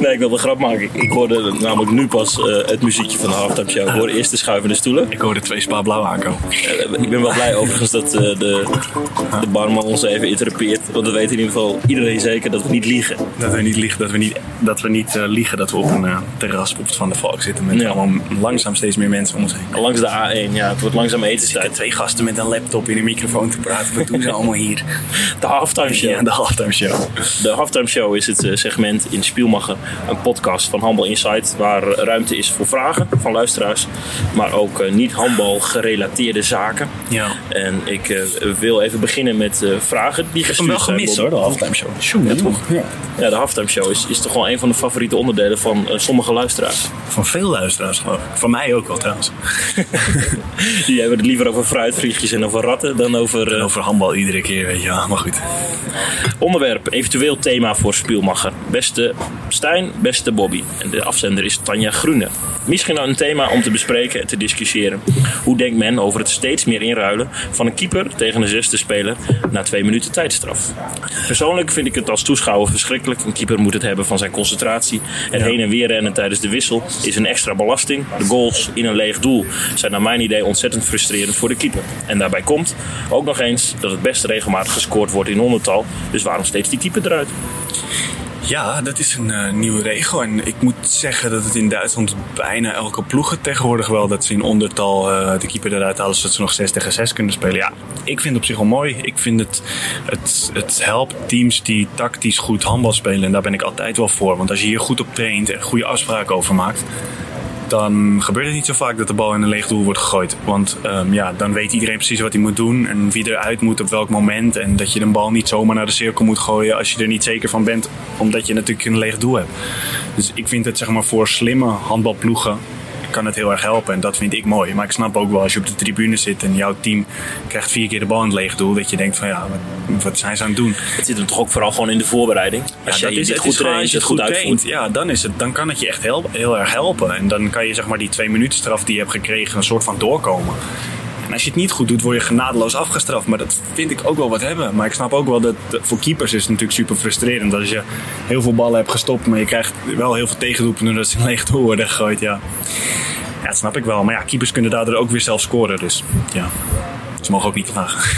A: Nee, ik wilde een grap maken. Ik, hoorde namelijk nu pas eh, het muziekje van de halftime show. Ik hoorde eerst de schuivende stoelen.
B: Ik hoorde twee spa blauw aankomen.
A: Eh, ik ben wel blij overigens dat eh, de, de barman ons even interrupeert. Want we weten in ieder geval iedereen zeker dat we niet liegen.
B: Dat we niet liegen, dat we niet, dat we niet liegen dat we op een terras op het Van de Valk zitten. Met
A: Ja.
B: allemaal langzaam steeds meer mensen om ons heen.
A: Langs de A1, ja, het wordt langzaam etenstijd.
B: twee gasten met een laptop in een microfoon te praten. Doen ze allemaal hier?
A: De halftime show.
B: Ja, de halftime show.
A: De halftime show is het eh, segment in Spielmachen, een podcast van Handbal Insight, waar ruimte is voor vragen van luisteraars, maar ook eh, niet handbal gerelateerde zaken.
B: Ja.
A: En ik eh, wil even beginnen met eh, vragen die
B: Ik heb hem
A: gestuurd
B: wel
A: zijn.
B: gemist hoor, de halftime show. Tjoe,
A: Ja, toch? Ja, de halftime show is, is toch wel een van de favoriete onderdelen van sommige luisteraars.
B: Van veel luisteraars geloof ik. Van mij ook wel trouwens.
A: Die hebben het liever over fruitvliegjes en over ratten dan over,
B: En over handbal. Handbal iedere keer, weet je wel. Maar goed.
A: Onderwerp, eventueel thema voor Spielmacher. Beste Stijn, beste Bobby. En de afzender is Tanja Groene. Misschien een thema om te bespreken en te discussiëren. Hoe denkt men over het steeds meer inruilen van een keeper tegen een zesde speler na twee minuten tijdstraf? Persoonlijk vind ik het als toeschouwer verschrikkelijk. Een keeper moet het hebben van zijn concentratie. Het heen en weer rennen tijdens de wissel is een extra belasting. De goals in een leeg doel zijn naar mijn idee ontzettend frustrerend voor de keeper. En daarbij komt ook nog eens dat het best regelmatig gescoord wordt in ondertal. Dus waarom steeds die keeper eruit?
B: Ja, dat is een eh, nieuwe regel. En ik moet zeggen dat het in Duitsland bijna elke ploeg het tegenwoordig wel dat ze in ondertal eh, de keeper eruit halen zodat ze nog 6 tegen 6 kunnen spelen. Ja, ik vind het op zich wel mooi. Ik vind het, het, het helpt teams die tactisch goed handbal spelen. En daar ben ik altijd wel voor. Want als je hier goed op traint en goede afspraken over maakt, dan gebeurt het niet zo vaak dat de bal in een leeg doel wordt gegooid. Want um, ja, dan weet iedereen precies wat hij moet doen en wie eruit moet op welk moment. En dat je de bal niet zomaar naar de cirkel moet gooien als je er niet zeker van bent, omdat je natuurlijk een leeg doel hebt. Dus ik vind het zeg maar voor slimme handbalploegen kan het heel erg helpen. En dat vind ik mooi. Maar ik snap ook wel als je op de tribune zit en jouw team krijgt vier keer de bal in het leeg doel. Dat je denkt van ja, wat, wat zijn ze aan het doen?
A: Het zit hem toch ook vooral gewoon in de voorbereiding. Als
B: Ja,
A: jij
B: dat
A: je
B: is, het
A: goed traint,
B: als je
A: het goed
B: traint, ja, dan, is het, dan kan het je echt heel, heel erg helpen. En dan kan je zeg maar die twee minuten straf die je hebt gekregen een soort van doorkomen. Als je het niet goed doet, word je genadeloos afgestraft. Maar dat vind ik ook wel wat hebben. Maar ik snap ook wel dat voor keepers is het natuurlijk super frustrerend. Als je heel veel ballen hebt gestopt, maar je krijgt wel heel veel tegendoelpunten doordat ze leeg doel worden gegooid. Ja. dat snap ik wel. Maar ja, keepers kunnen daardoor ook weer zelf scoren. Dus ja, ze mogen ook niet klagen.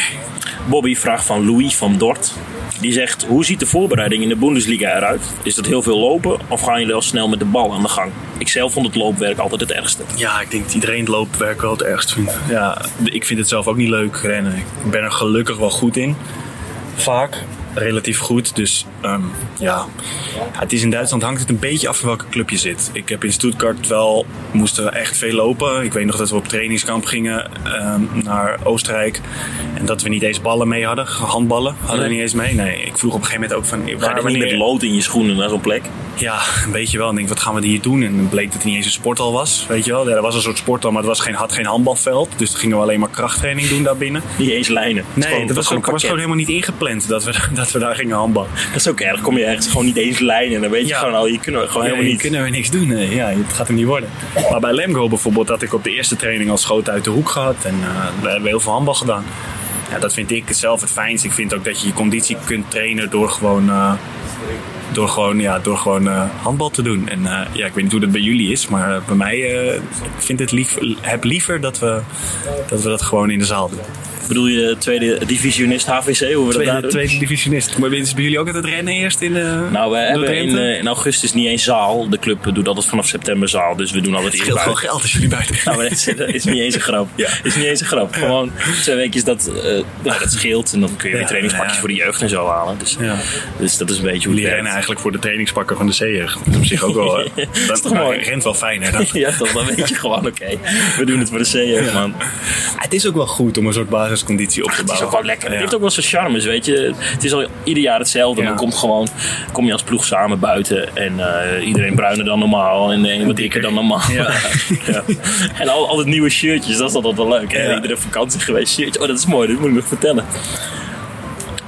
A: Bobby vraagt van Louis van Dort. Die zegt, hoe ziet de voorbereiding in de Bundesliga eruit? Is dat heel veel lopen of gaan jullie al snel met de bal aan de gang? Ik zelf vond het loopwerk altijd het ergste.
B: Ja, ik denk dat iedereen het loopwerk wel het ergst vindt. Ja, ik vind het zelf ook niet leuk rennen. Ik ben er gelukkig wel goed in. Vaak. Relatief goed. Dus ehm, ja. het is in Duitsland hangt het een beetje af van welke club je zit. Ik heb in Stuttgart wel, moesten we echt veel lopen. Ik weet nog dat we op trainingskamp gingen ehm, naar Oostenrijk. En dat we niet eens ballen mee hadden. Handballen hadden we niet eens mee. Nee, ik vroeg op een gegeven moment ook van...
A: Ga je niet met lood in je schoenen naar zo'n plek?
B: ja, een beetje wel. En ik denk, wat gaan we hier doen? En dan bleek dat het niet eens een sporthal was. Weet je wel, ja, er was een soort sporthal, maar het was geen, had geen handbalveld. Dus gingen we alleen maar krachttraining doen daarbinnen.
A: Niet eens lijnen.
B: Nee,
A: gewoon-
B: dat was,
A: gewoon
B: was gewoon helemaal niet ingepland dat we, dat we daar gingen handballen.
A: Dat is ook erg. Kom je ergens gewoon niet eens lijnen. En dan weet je
B: Ja.
A: gewoon al, je kunnen gewoon
B: Ja,
A: helemaal
B: hier
A: niet.
B: kunnen we niks doen. Nee, ja, het gaat hem niet worden. Maar bij Lemgo bijvoorbeeld had ik op de eerste training al schoten uit de hoek gehad. En eh, we hebben heel veel handbal gedaan. Ja, dat vind ik zelf het fijnst. Ik vind ook dat je je conditie kunt trainen door gewoon, eh, door gewoon, ja, door gewoon eh, handbal te doen. En ja, ik weet niet hoe dat bij jullie is, maar bij mij eh, ik vind het lief, heb liever dat we, dat we dat gewoon in de zaal doen.
A: Bedoel je tweede divisionist HVC? Hoe we dat daar
B: Tweede, tweede divisionist. Maar is bij jullie ook altijd het rennen eerst in de
A: Nou, we hebben in, eh, in augustus niet eens zaal. De club doet altijd vanaf september zaal. Dus we doen altijd
B: Het scheelt gewoon geld als jullie buiten gaan.
A: Nou, maar dat is, niet eens een grap.
B: Ja.
A: is niet eens een grap. Gewoon twee weekjes dat, eh, nou, dat scheelt. En dan kun je weer trainingspakjes voor de jeugd en zo halen. Dus, dus dat is een beetje hoe
B: Jullie rennen eigenlijk voor de trainingspakken van de zeeër. Dat is op zich ook wel... eh,
A: Dat is toch mooi?
B: rent wel fijn, hè?
A: Ja, toch, dan weet je gewoon, oké, we doen het voor de C-jeugd, man.
B: Het is ook wel goed om een soort basisconditie op te
A: Het is ook wel lekker. Het heeft ook wel zijn charmes, weet je. Het is al ieder jaar hetzelfde. Dan komt gewoon, kom je als ploeg samen buiten. En eh, iedereen bruiner dan normaal. En de wat dikker dan normaal.
B: Ja.
A: Ja. En al, altijd nieuwe shirtjes, dat is altijd wel leuk. Hè? Iedere vakantie geweest shirtje. Oh, dat is mooi, dat moet ik nog vertellen.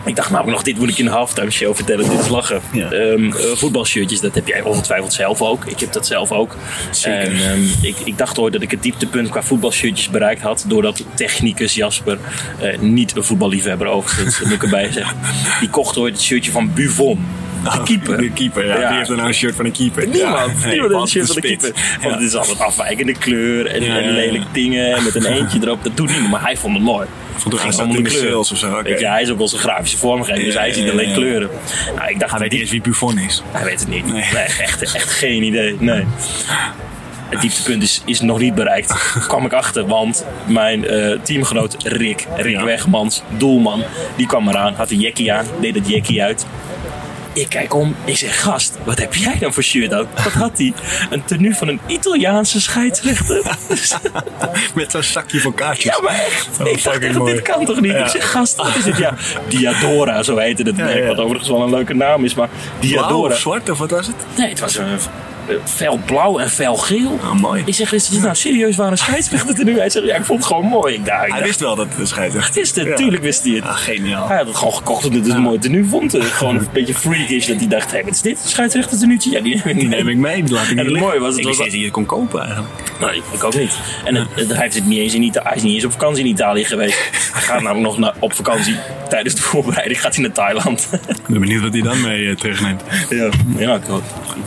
A: Ik dacht namelijk nog, dit moet ik in de halftime show vertellen. Dit is lachen.
B: Ja.
A: Ehm, eh, voetbalshirtjes, dat heb jij ongetwijfeld zelf ook. Ik heb dat zelf ook.
B: Zeker.
A: En ehm, ik, ik dacht ooit dat ik het dieptepunt qua voetbalshirtjes bereikt had. Doordat technicus Jasper, eh, niet een voetballiefhebber overigens, moet ik erbij zeggen. Die kocht ooit het shirtje van Buffon. De keeper.
B: Oh, De keeper, ja.
A: Ja.
B: Wie heeft er nou een shirt van een keeper?
A: Niemand.
B: Ja,
A: Niemand heeft een shirt van de
B: spits.
A: keeper. Want
B: Ja.
A: het is altijd afwijkende kleur en,
B: Ja,
A: en
B: ja, ja.
A: lelijk dingen. En met een eentje erop. Dat doet niemand. Maar hij vond het mooi.
B: Vond hij
A: om
B: in
A: de
B: sales of zo.
A: Weet je, hij is ook onze grafische vormgever. Dus
B: Ja,
A: hij
B: ja,
A: ziet
B: ja,
A: alleen
B: ja.
A: kleuren. Nou, ik dacht,
B: Hij weet niet eens wie Buffon is.
A: hij weet het niet. Nee,
B: Nee.
A: echt, echt geen idee. Nee. Het dieptepunt is, is nog niet bereikt. Daar kwam ik achter, want mijn eh, teamgenoot Rick, Rick
B: Ja.
A: Wegmans, doelman, die kwam eraan, had een jackie aan, deed het jackie uit. Ik kijk om, ik zeg, gast, wat heb jij dan voor shirt aan? Wat had hij? Een tenue van een Italiaanse scheidsrechter.
B: Met zo'n zakje voor kaartjes.
A: Ja, maar echt.
B: Oh,
A: ik dacht echt,
B: mooi.
A: dit kan toch niet?
B: Ja.
A: Ik zeg, gast, wat is dit? Ja, Diadora, zo heette het
B: Ja,
A: merk.
B: ja.
A: Wat overigens wel een leuke naam is, maar
B: Blauw
A: Diadora.
B: of zwart of wat was het?
A: Nee, het was een fel blauw en fel geel.
B: Ah, mooi.
A: Ik zeg, is dit nou serieus waar een scheidsrechter tenue? Hij zegt, ja, ik vond het gewoon mooi. Ik dacht, ik
B: Hij
A: dacht,
B: wist wel dat het een scheidsrechter
A: wist het,
B: Ja.
A: tuurlijk wist hij het.
B: Ah, geniaal.
A: Hij had het gewoon gekocht omdat het een mooi tenue vond. Eh, Gewoon een beetje freakish dat hij dacht, hé, wat is dit? Scheidsrechter tenuutje? Ja, die neem ik
B: Die neem ik mee, die laat ik
A: En
B: niet
A: het mooie was, het
B: ik
A: was
B: dat je het kon kopen eigenlijk.
A: Nee, ik ook niet. En het, het- hij, heeft het niet eens in hij is niet eens op vakantie in Italië geweest. Hij gaat namelijk nog naar, op vakantie. Tijdens de voorbereiding gaat hij naar Thailand.
B: Ik ben benieuwd wat hij dan mee eh, terugneemt.
A: ja, ja ik.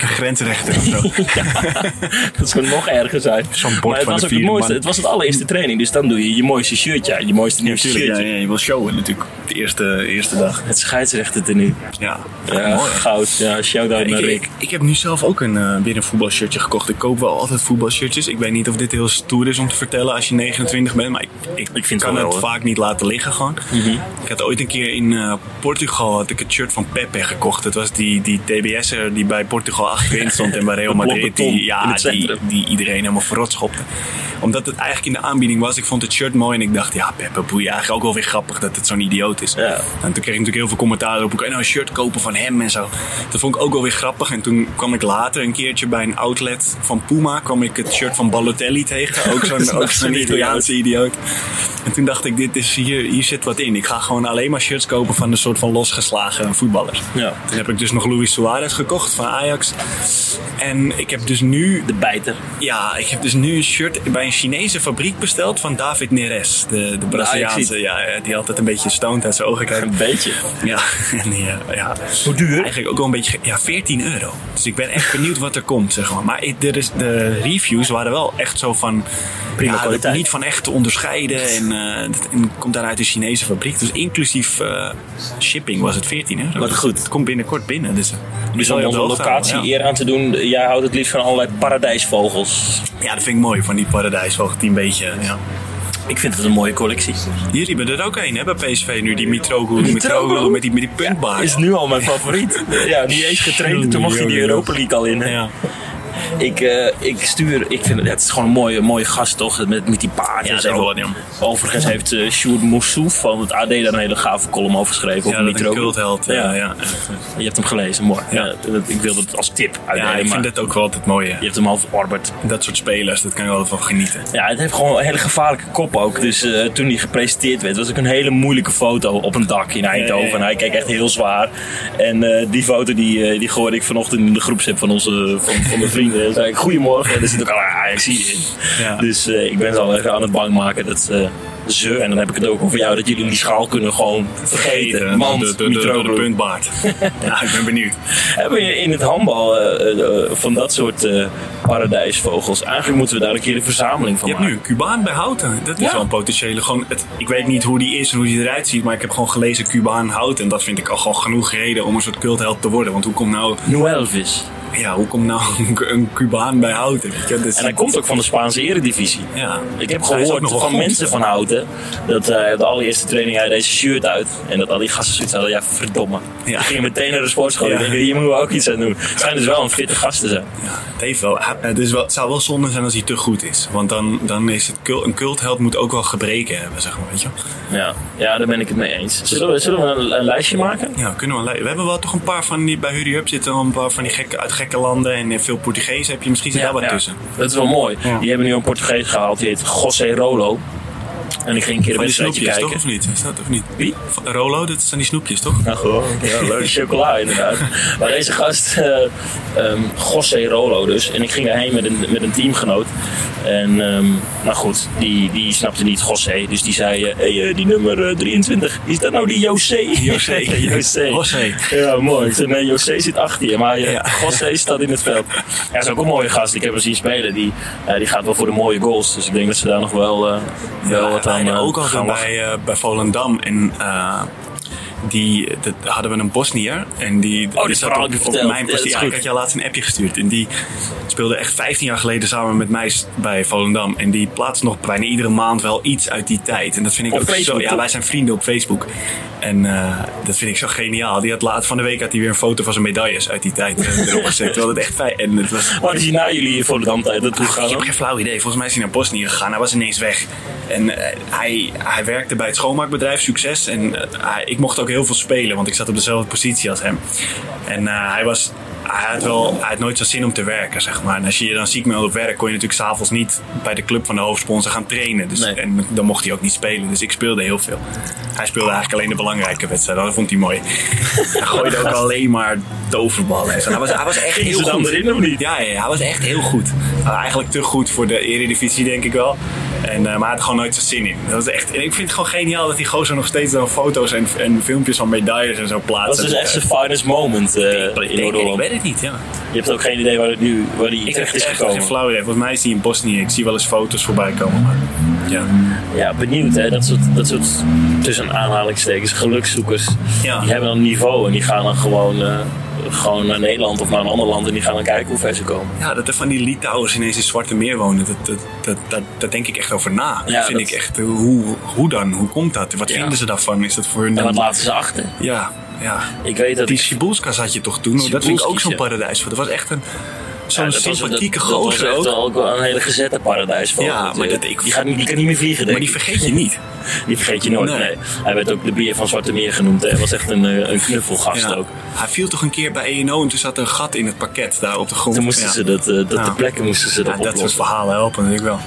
B: Grensrechter of zo.
A: Dat zou nog erger zijn.
B: Zo'n bord
A: maar het was ook het mooiste.
B: man.
A: Het was het allereerste training. Dus dan doe je je mooiste shirtje aan. Je mooiste nieuwste
B: Natuurlijk, ja,
A: shirtje.
B: ja, je wil showen natuurlijk. De eerste, eerste dag.
A: Het scheidsrechter tenue.
B: Ja,
A: Ja,
B: mooi.
A: goud. Ja, shout-out naar
B: Ik,
A: Rick.
B: ik, ik heb nu zelf ook een, eh, weer een voetbalshirtje gekocht. Ik koop wel altijd voetbalshirtjes. Ik weet niet of dit heel stoer is om te vertellen als je 29 bent. Maar ik, ik,
A: Ik vind het
B: kan
A: wel
B: het
A: wel, hoor.
B: vaak niet laten liggen gewoon. Ik had ooit een keer in eh, Portugal had ik het shirt van Pepe gekocht. Het was die, die TBS'er die bij Portugal achterin stond en bij Real Madrid. Die, ja, die, die iedereen helemaal verrot schopte. Omdat het eigenlijk in de aanbieding was. Ik vond het shirt mooi en ik dacht, ja Pepe boeien. Eigenlijk ook wel weer grappig dat het zo'n idioot is.
A: Ja.
B: En toen kreeg ik natuurlijk heel veel commentaar op. Kan je nou een shirt kopen van hem en zo. Dat vond ik ook wel weer grappig. En toen kwam ik later een keertje bij een outlet van Puma. kwam ik het shirt van Balotelli tegen. Ook zo'n ook zo'n
A: zo'n
B: Italiaanse idioot. En toen dacht ik, dit is hier, hier zit wat in. Ik ga gewoon alleen maar shirts kopen van een soort van losgeslagen voetballers.
A: Ja.
B: Toen heb ik dus nog Luis Suarez gekocht van Ajax. En ik heb dus nu
A: De bijter.
B: ja, ik heb dus nu een shirt bij een Chinese fabriek besteld van David Neres. De, de Braziliaanse,
A: Ajaxiet.
B: ja, ja, die altijd een beetje stoned uit zijn ogen kijkt.
A: Een beetje.
B: Ja, eh, ja.
A: Hoe duur?
B: Eigenlijk ook wel een beetje, ja, 14 euro. Dus ik ben echt benieuwd wat er komt, zeg maar. Maar ik- er is, de reviews waren wel echt zo van...
A: Prima
B: ja,
A: kwaliteit.
B: Niet van echt te onderscheiden en, eh, en komt daar uit de Chinese fabriek. Dus inclusief eh, shipping was het 14 euro.
A: Wat
B: Dus
A: goed.
B: Het komt binnenkort binnen. Dus, eh,
A: Dus
B: zal
A: om onze locatie
B: houden, ja.
A: eer aan te doen, jij houdt het liefst van allerlei paradijsvogels.
B: Ja, dat vind ik mooi van die paradijsvogel. Die een beetje, ja.
A: Ik vind het een mooie collectie.
B: Jullie hebben er ook een, hè, bij PSV nu. Die Mitroglou,
A: Mitroglou?
B: Mitroglou met die, met die puntbaard.
A: Is nu al mijn favoriet. Ja, die eens getraind en toen mocht hij de Europa League al in. hè.
B: Ja.
A: Ik, eh, ik stuur, ik vind het, het is gewoon een mooie, mooie gast toch, met, met die paard
B: Ja,
A: en
B: dat is
A: zo.
B: wel wat, ja.
A: Overigens heeft uh, Sjoerd Moussouf van het AD daar een hele gave column over geschreven.
B: Ja,
A: over
B: dat een cultheld. Ja,
A: Ja. Je hebt hem gelezen, mooi.
B: Ja.
A: Dat- ik wilde het als tip
B: Ja,
A: uitdelen,
B: ik vind het ook wel altijd mooi. hè.
A: je hebt hem al verorberd.
B: Dat soort spelers, dat kan je wel van genieten.
A: Ja, het heeft gewoon een hele gevaarlijke kop ook. Dus eh, toen hij gepresenteerd werd, was ook een hele moeilijke foto op een dak in Eindhoven. En hij keek echt heel zwaar. En eh, die foto die, eh, die gooide ik vanochtend in de groepsapp van onze van, van de vrienden. En zei ik, goedemorgen. En er zit ook al ik zie in.
B: Ja.
A: Dus eh, ik ben zo even aan het bang maken dat eh, ze, en dan heb ik het ook over jou, dat jullie die schaal kunnen gewoon vergeten. Want,
B: de, de, de, puntbaard. ja, ik ben benieuwd.
A: Hebben we in het handbal eh, van dat soort eh, paradijsvogels? Eigenlijk moeten we daar een keer een verzameling van
B: Je hebt
A: maken.
B: nu een Cubaan bij Houten. Dat is
A: Ja.
B: wel een potentiële. Gewoon het, ik weet niet hoe die is en hoe die eruit ziet. Maar ik heb gewoon gelezen Cubaan Houten. En dat vind ik al gewoon genoeg reden om een soort cultheld te worden. Want hoe komt nou,
A: New Elvis.
B: Ja, hoe komt nou een, een Cubaan bij Houten? Weet je? Dus,
A: En hij komt ook van de Spaanse eredivisie.
B: Ja.
A: Ik heb
B: Hij
A: gehoord van
B: goed.
A: mensen van Houten dat eh, de allereerste training hij deze shirt uit. En dat al die gasten zoiets hadden, ja verdomme.
B: Ja.
A: Die gingen meteen naar de sportschool.
B: Ja.
A: Ik denk, hier moeten we ook iets aan doen. Het zijn dus wel een fitte gasten zijn.
B: Ja, het, heeft wel, het, is wel, het zou wel zonde zijn als hij te goed is. Want dan, dan is het cult, een cultheld moet ook wel gebreken hebben, zeg maar. Weet je?
A: Ja, ja daar ben ik het mee eens. Zullen we, zullen we een, een lijstje maken?
B: Ja, kunnen we, een lij- we hebben wel toch een paar van die bij Hurry Up zitten, een paar van die gekke, uit gekke landen en veel Portugees heb je misschien zit daar wat tussen.
A: Dat is wel mooi.
B: Ja.
A: Die hebben nu een Portugees gehaald, die heet José Rolo. En ik ging een keer een wedstrijdje kijken.
B: toch? Of niet? Is dat of niet?
A: Wie?
B: Rolo, dat zijn die snoepjes, toch?
A: Nou, gewoon. Ja, leuk. Chocola, inderdaad. Maar deze gast, eh ehm José Rolo dus. En ik ging daarheen met een, met een teamgenoot. En, ehm, nou goed, die, die snapte niet José. Dus die zei, hey, eh, die nummer eh, 23, is dat nou die José?
B: José.
A: José.
B: José.
A: Ja, mooi. Ik zei, nee, José zit achter je. Maar
B: Ja.
A: José staat in het veld. Ja, is ook een mooie gast. Ik heb hem zien spelen. Die, die gaat wel voor de mooie goals. Dus ik denk dat ze daar nog wel, wel wat aan
B: Ja,
A: eh,
B: ook altijd bij, eh, bij Volendam. En die, dat hadden we een Bosnier. En die,
A: Oh, die
B: zat op, op mijn positie. Ja, ik had jou laatst een appje gestuurd. En die speelde echt 15 jaar geleden samen met mij bij Volendam. En die plaatst nog bijna iedere maand wel iets uit die tijd. En dat vind ik
A: Op
B: ook
A: Facebook,
B: zo. Ja, wij zijn vrienden op Facebook. En eh, dat vind ik zo geniaal. Die had laatst van de week had hij weer een foto van zijn medailles uit die tijd eh, erop gezet. Terwijl het echt fijn. En het was,
A: Waar is hij na jullie voor de damtijd naartoe
B: ik
A: gegaan?
B: heb geen flauw idee. Volgens mij is hij naar Bosnië gegaan. Hij was ineens weg. En eh, hij, hij werkte bij het schoonmaakbedrijf, succes. En hij- ik mocht ook heel veel spelen, want ik zat op dezelfde positie als hem. En eh, hij was hij had, wel, hij had nooit zo'n zin om te werken, zeg maar. En als je je dan ziek meldt op werk, kon je natuurlijk s'avonds niet bij de club van de hoofdsponsor gaan trainen. Dus,
A: Nee.
B: En dan mocht hij ook niet spelen. Dus ik speelde heel veel. Hij speelde eigenlijk alleen de belangrijke wedstrijden. Dat vond hij mooi. hij gooide ook alleen maar toverballen. en zo. Hij was, hij was echt heel
A: ze dan
B: goed.
A: erin of niet?
B: Ja, hij was echt heel goed. Uh, eigenlijk te goed voor de eredivisie, denk ik wel. En, uh, maar hij had gewoon nooit zijn zin in. Dat was echt, en ik vind het gewoon geniaal dat die gozer nog steeds dan foto's en, en filmpjes van medailles en zo plaatst.
A: Dat is dus echt zijn finest moment eh, in
B: ik, ik
A: Noord-Holland.
B: Weet het niet, ja.
A: Je hebt ook geen idee waar, het nu, waar die
B: Ik
A: terecht
B: heb
A: is gekomen.
B: geen flauw idee. Volgens mij is hij in Bosnië. Ik zie wel eens foto's voorbij komen. Maar, ja.
A: Ja, benieuwd hè. Dat soort, dat soort tussen aanhalingstekens gelukzoekers.
B: Ja.
A: Die hebben dan een niveau en die gaan dan gewoon, eh, gewoon naar Nederland of naar een ander land en die gaan dan kijken hoe ver ze komen.
B: ja, dat er van die Litouwers ineens in Zwarte Meer wonen. Dat, dat, dat, dat, denk ik echt over na.
A: Ja,
B: dat vind
A: dat-
B: ik echt, hoe, hoe dan? Hoe komt dat? Wat
A: Ja.
B: vinden ze daarvan? Is dat voor hun
A: En wat
B: dan...
A: laten ze achter?
B: Ja, ja.
A: Ik weet dat
B: Die
A: ik-
B: Sibulskas had je toch toen? Dat vind ik ook zo'n paradijs voor. Dat was echt een zo'n
A: Ja,
B: sympathieke
A: dat, dat was
B: gozer
A: echt
B: ook.
A: wel een hele gezette paradijs van.
B: Ja, maar dat- ik-
A: die, gaat niet, die kan niet meer vliegen,
B: Maar die
A: ik.
B: vergeet je niet.
A: Die vergeet je nooit,
B: Nee.
A: nee. Hij werd ook de bier van Zwarte Meer genoemd. Hij was echt een, eh, een knuffelgast
B: Ja.
A: ook.
B: Hij viel toch een keer bij ENO en toen zat er een gat in het pakket daar op de grond.
A: Toen moesten
B: Ja.
A: ze dat, eh, dat de plekken moesten ze dat
B: Ja, dat soort verhalen helpen natuurlijk wel.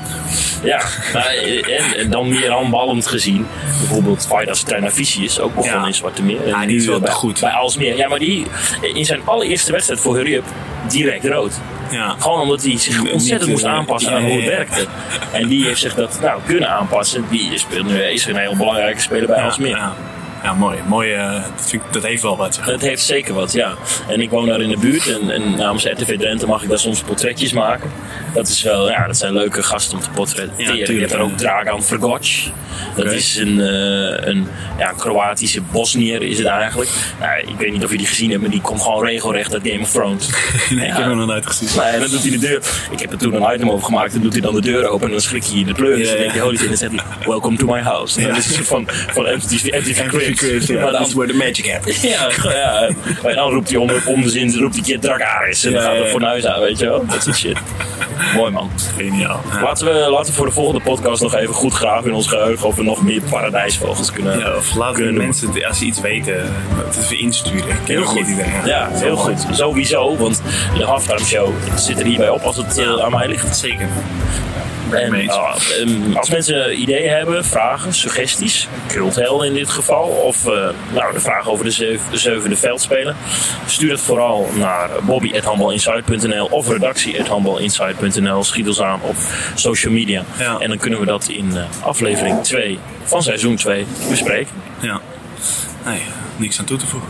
A: Ja, nou, en, en dan meer handballend gezien. Bijvoorbeeld Vaidas Treinavicius, ook begonnen in Zwarte Meer. En
B: Ja, die is wel
A: bij,
B: goed.
A: Bij Alsmeer. Ja, maar die in zijn allereerste wedstrijd voor Hurry Up direct rood.
B: Ja.
A: Gewoon omdat hij zich ontzettend moest aanpassen aan hoe het werkte. En die heeft zich dat nou, kunnen aanpassen. Die speelt nu is een heel belangrijke speler bij Alsmeer.
B: Ja, ja mooi. mooi eh, dat, vind ik, dat heeft wel wat. Zeg.
A: Het heeft zeker wat, ja. En ik woon daar in de buurt en, en namens RTV Drenthe mag ik daar soms portretjes maken. Dat is wel, ja, dat zijn leuke gasten om te portretteren.
B: Ja,
A: je hebt er
B: ja.
A: ook Dragan Vrgoc. Dat is een, eh, een ja, een Kroatische Bosnier is het eigenlijk. Nou, ik weet niet of je die gezien hebt, maar die komt gewoon regelrecht uit Game of Thrones.
B: Nee, ik heb hem nog nooit gezien.
A: Nou, en dan doet hij de deur. Ik heb er toen een item over gemaakt. Dan doet hij dan de deur open en dan schrik je in de pleuris.
B: Ja,
A: En dan denk je, holy shit, en dan zegt hij, welcome to my house. En dan is het van, van MTV, MTV Cribs.
B: Chris,
A: Maar
B: ja,
A: dan-
B: that's where the magic happens.
A: ja, ja. Dan roept hij om, om de zin, roept hij keer Dragaris. En dan
B: Ja,
A: gaat
B: ja,
A: het
B: ja.
A: fornuis aan, weet je wel. Dat soort shit. Mooi man.
B: Geniaal. Ja.
A: Laten we, laten we voor de volgende podcast nog even goed graven in ons geheugen of we nog meer paradijsvogels kunnen.
B: Ja, of laten we
A: kunnen
B: mensen, als ze iets weten, het even insturen.
A: Heel goed.
B: iedereen.
A: Ja, heel goed. Sowieso, want de halftime show zit er hierbij op als het eh, aan mij ligt.
B: Zeker.
A: En, ah, ehm, als mensen ideeën hebben, vragen, suggesties, culthelden in dit geval, of eh, nou, de vraag over de, zev- de zevende veldspeler, stuur het vooral naar bobby.handbalinsight.nl of redactie.handbalinsight.nl. Schiet ons aan op social media.
B: Ja.
A: En dan kunnen we dat in eh, aflevering 2 van seizoen 2 bespreken.
B: Ja. Nee, niks aan toe te voegen.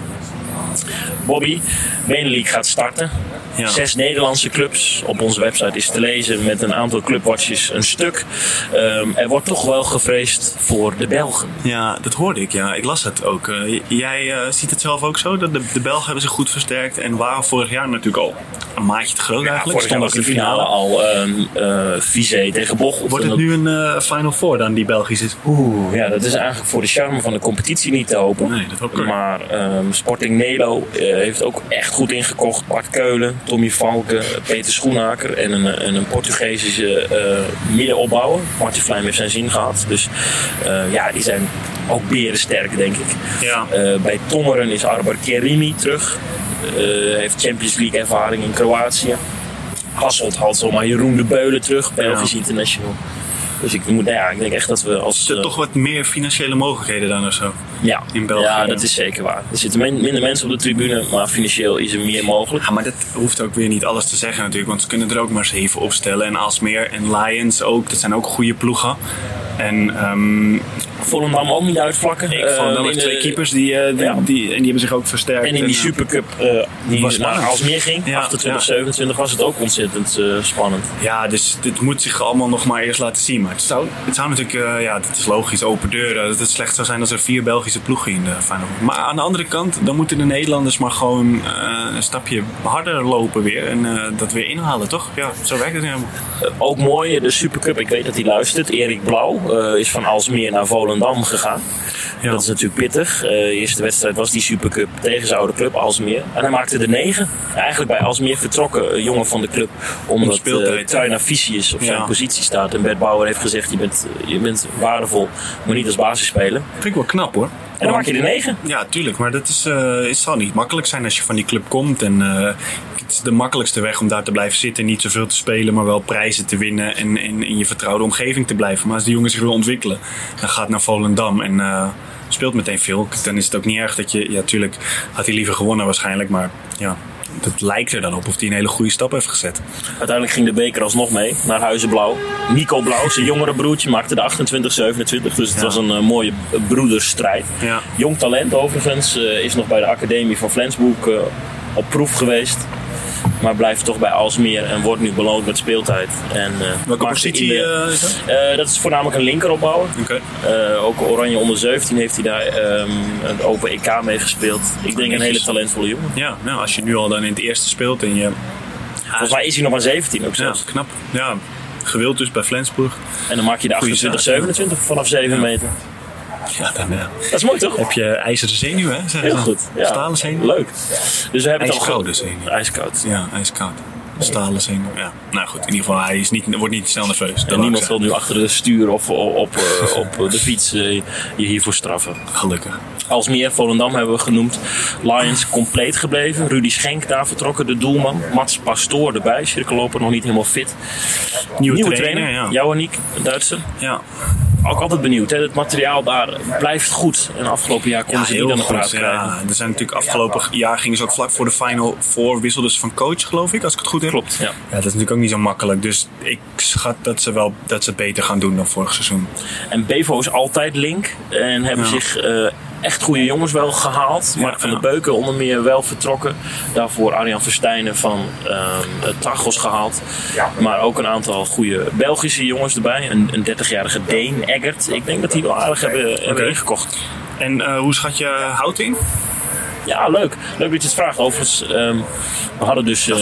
A: Bobby, Benelink gaat starten.
B: Ja.
A: Zes Nederlandse clubs. Op onze website is te lezen met een aantal clubwatches een stuk. Ehm, er wordt toch wel gevreesd voor de Belgen.
B: Ja, dat hoorde ik. Ja, ik las het ook. Eh, jij eh, ziet het zelf ook zo? Dat de, de Belgen hebben zich goed versterkt en waren vorig jaar natuurlijk al een maatje te groot eigenlijk.
A: Vorig jaar was de finale al Vizé tegen Bocholt.
B: Wordt het
A: dat-
B: nu een Final Four dan, die Belgische?
A: Oeh, ja, dat is eigenlijk voor de charme van de competitie niet te hopen.
B: Nee, dat ook.
A: Maar ehm, Sporting Nelo heeft ook echt goed ingekocht. Bart Keulen, Tommy Valken, Peter Schoenaker en een, en een Portugese eh middenopbouwer. Martin Vlijm heeft zijn zin gehad. Dus eh, ja, die zijn ook berensterk, denk ik.
B: Ja.
A: Eh, bij Tongeren is Arbar Kerimi terug. Eh, heeft Champions League ervaring in Kroatië. Hasselt haalt zomaar Jeroen de Beulen terug, Belgisch
B: Ja.
A: international. Dus ik, moet, nou ja, ik denk echt dat we als...
B: Er
A: eh,
B: toch wat meer financiële mogelijkheden dan of zo?
A: ja,
B: in België,
A: ja, dat is zeker waar. Er zitten min- minder mensen op de tribune, maar financieel is er meer mogelijk.
B: Ja, maar dat hoeft ook weer niet alles te zeggen natuurlijk. Want ze kunnen er ook maar zeven opstellen. En Alsmeer en Lions ook. Dat zijn ook goede ploegen. En ehm
A: Volendam ook niet uitvlakken.
B: ik vond
A: de-
B: twee keepers die, eh, die,
A: Ja.
B: die, en die hebben zich ook versterkt.
A: En in die Supercup uh, die
B: was
A: naar. Alsmeer ging,
B: Ja,
A: 28,
B: ja.
A: 27, was het ook ontzettend spannend.
B: Ja, dus dit moet zich allemaal nog maar eerst laten zien. Maar het zou, het zou natuurlijk, eh, ja, dat is logisch, open deuren. Dat het slecht zou zijn als er vier Belgische ploegen in de Final Four. Maar aan de andere kant, dan moeten de Nederlanders maar gewoon eh, een stapje harder lopen weer. En eh, dat weer inhalen, toch? Ja, zo werkt het helemaal.
A: Eh, ook mooi, de Supercup, ik weet dat hij luistert. Erik Blauw eh, is van Alsmeer naar Volendam gegaan.
B: Ja.
A: Dat is natuurlijk pittig. Eh, de eerste wedstrijd was die Supercup tegen zijn oude club Alsmeer. En hij maakte de negen. Eigenlijk bij Alsmeer vertrokken, een jongen van de club. Omdat uh, Tuina Vicius op zijn
B: Ja.
A: positie staat. En Bert Bauer heeft gezegd, je bent, je bent waardevol, maar niet als basisspeler.
B: Vind ik wel knap hoor.
A: En dan maak je er negen.
B: Ja, tuurlijk. Maar dat is, eh, het zal niet makkelijk zijn als je van die club komt. En eh, het is de makkelijkste weg om daar te blijven zitten. Niet zoveel te spelen, maar wel prijzen te winnen. En, en in je vertrouwde omgeving te blijven. Maar als die jongen zich wil ontwikkelen, dan gaat naar Volendam. En eh, speelt meteen veel. Dan is het ook niet erg dat je... Ja, tuurlijk had hij liever gewonnen waarschijnlijk. Maar ja, het lijkt er dan op of hij een hele goede stap heeft gezet.
A: Uiteindelijk ging de beker alsnog mee naar Huizenblauw. Nico Blauw, zijn jongere broertje, maakte de 28-27. Dus het was een eh, mooie broedersstrijd.
B: Ja.
A: Jong talent overigens. eh, is nog bij de Academie van Flensburg eh, op proef geweest. Maar blijft toch bij Alsmeer en wordt nu beloond met speeltijd. En, eh,
B: Welke positie
A: de-
B: eh, is dat?
A: Eh, dat is voornamelijk een linkeropbouwer.
B: Oké.
A: Eh, ook Oranje onder 17 heeft hij daar ehm, een Open EK mee gespeeld. Ik denk een hele talentvolle jongen.
B: Ja, nou, als je nu al dan in het eerste speelt en je...
A: Volgens mij is hij nog maar 17 ook
B: Ja,
A: zelfs.
B: knap. Ja, gewild dus bij Flensburg.
A: En dan maak je de
B: Goeie
A: 28,
B: zaak, ja.
A: 27 vanaf 7 meter.
B: Ja, dan eh,
A: Dat is mooi toch?
B: heb je ijzeren zenuw, hè? Zeggen
A: Heel
B: ze.
A: goed. Ja.
B: Stalen zenuw.
A: Leuk. Dus we hebben het al
B: IJskoude
A: ge-
B: zenuw.
A: IJskoud.
B: Ja, ijskoud. Stalen zenuw, ja. Nou goed, in ieder geval, hij is niet, wordt niet snel nerveus.
A: En niemand wil nu achter de stuur of op, op, eh, op de fiets eh, je hiervoor straffen.
B: zeggen. Gelukkig.
A: Alsmeer, Volendam hebben we genoemd. Lions compleet gebleven. Rudy Schenk daar vertrokken, de doelman. Mats Pastoor erbij, cirkelloper nog niet helemaal fit.
B: Nieuwe, trainer, ja.
A: Jouw Aniek, een Duitser.
B: Ja,
A: Ook altijd benieuwd. Hè? Het materiaal daar blijft goed. En afgelopen jaar konden
B: ja
A: ze niet aan de praat krijgen.
B: Ja. Er zijn natuurlijk afgelopen jaar gingen ze ook vlak voor de final voor wisselden ze van coach, geloof ik, als ik het goed heb.
A: Klopt, ja.
B: Ja, dat is natuurlijk ook niet zo makkelijk. Dus ik schat dat ze wel dat ze het beter gaan doen dan vorig seizoen.
A: En Bevo is altijd link. En hebben
B: Ja.
A: zich eh, echt goede jongens wel gehaald. Mark van der Beuken onder meer wel vertrokken. Daarvoor Arjan Verstijnen van Tachos gehaald. Maar ook een aantal goede Belgische jongens erbij. Een, een 30-jarige Deen, Eggert. Ik denk dat die wel aardig hebben, ingekocht.
B: En eh, hoe schat je hout in?
A: Ja, leuk. Leuk dat je het vraagt. Overigens, ehm, we hadden dus eh,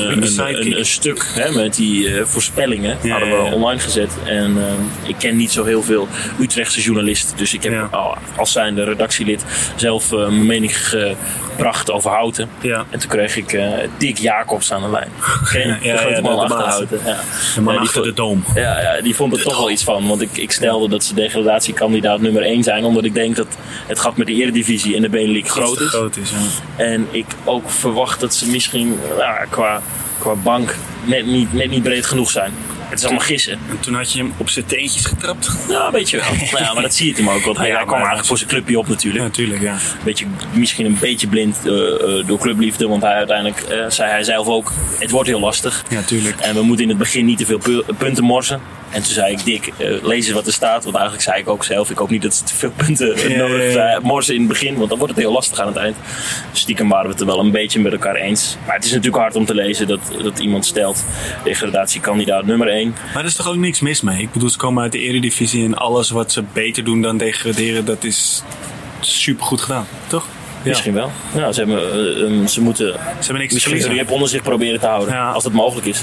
B: een
A: stuk hè, met die eh, voorspellingen
B: Ja,
A: hadden we
B: ja, ja.
A: online gezet. En ehm, ik ken niet zo heel veel Utrechtse journalisten. Dus ik heb als zijnde redactielid zelf eh, mijn mening gebracht over Houten. En toen kreeg ik Dick Jacobs aan de lijn.
B: Ja, ja,
A: grote man
B: de
A: achter. Houten. Ja.
B: De man achter de
A: vond-
B: doom.
A: ja, ja, die vond er toch wel iets van. Want ik, ik stelde dat ze degradatiekandidaat nummer 1 zijn. Omdat ik denk dat het gat met de Eredivisie en de Benelux groot is.
B: groot is.
A: En ik ook verwacht dat ze misschien ja, qua, qua bank net niet, net niet breed genoeg zijn. Het is allemaal gissen.
B: En toen had je hem op zijn teentjes getrapt.
A: Ja, weet je wel. Nou ja, maar dat zie je hem ook. Want hij,
B: Ja,
A: hij kwam eigenlijk voor zijn clubje op natuurlijk.
B: Ja, natuurlijk, ja.
A: Beetje, misschien een beetje blind eh, eh, door clubliefde. Want hij uiteindelijk eh, zei hij zelf ook, het wordt heel lastig.
B: Ja, tuurlijk.
A: En we moeten in het begin niet te veel pu- punten morsen. En toen zei ik, Dick, eh, lees eens wat er staat. Want eigenlijk zei ik ook zelf, ik hoop niet dat ze te veel punten eh,
B: Ja,
A: nodig zijn. morsen in het begin. Want dan wordt het heel lastig aan het eind. Stiekem waren we het er wel een beetje met elkaar eens. Maar het is natuurlijk hard om te lezen dat, dat iemand stelt. Degradatiekandidaat nummer 1.
B: Maar er is toch ook niks mis mee? Ik bedoel, ze komen uit de eredivisie en alles wat ze beter doen dan degraderen, dat is supergoed gedaan, toch? Ja.
A: Misschien wel. Ja, ze, hebben, eh, ze moeten
B: Ze hebben niks
A: misschien een onder zich proberen te houden.
B: Ja.
A: Als dat mogelijk is.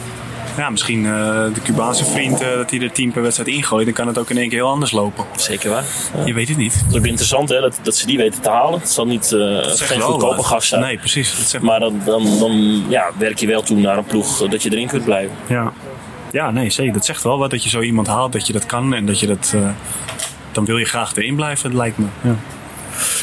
B: Ja, misschien eh, de Cubaanse vriend eh, dat hij er tien per wedstrijd ingooit, dan kan het ook in één keer heel anders lopen.
A: Zeker waar. Ja.
B: Je weet het niet.
A: Het is ook interessant hè, dat, dat ze die weten te halen. Het zal niet eh,
B: Dat
A: geen goedkope gast zijn.
B: Nee, precies. Dat
A: Maar dan, dan, dan ja, werk je wel toe naar een ploeg dat je erin kunt blijven.
B: Ja. ja, nee, zeker. Dat zegt wel wat dat je zo iemand haalt, dat je dat kan en dat je dat. dan wil je graag erin blijven, dat lijkt me. Ja.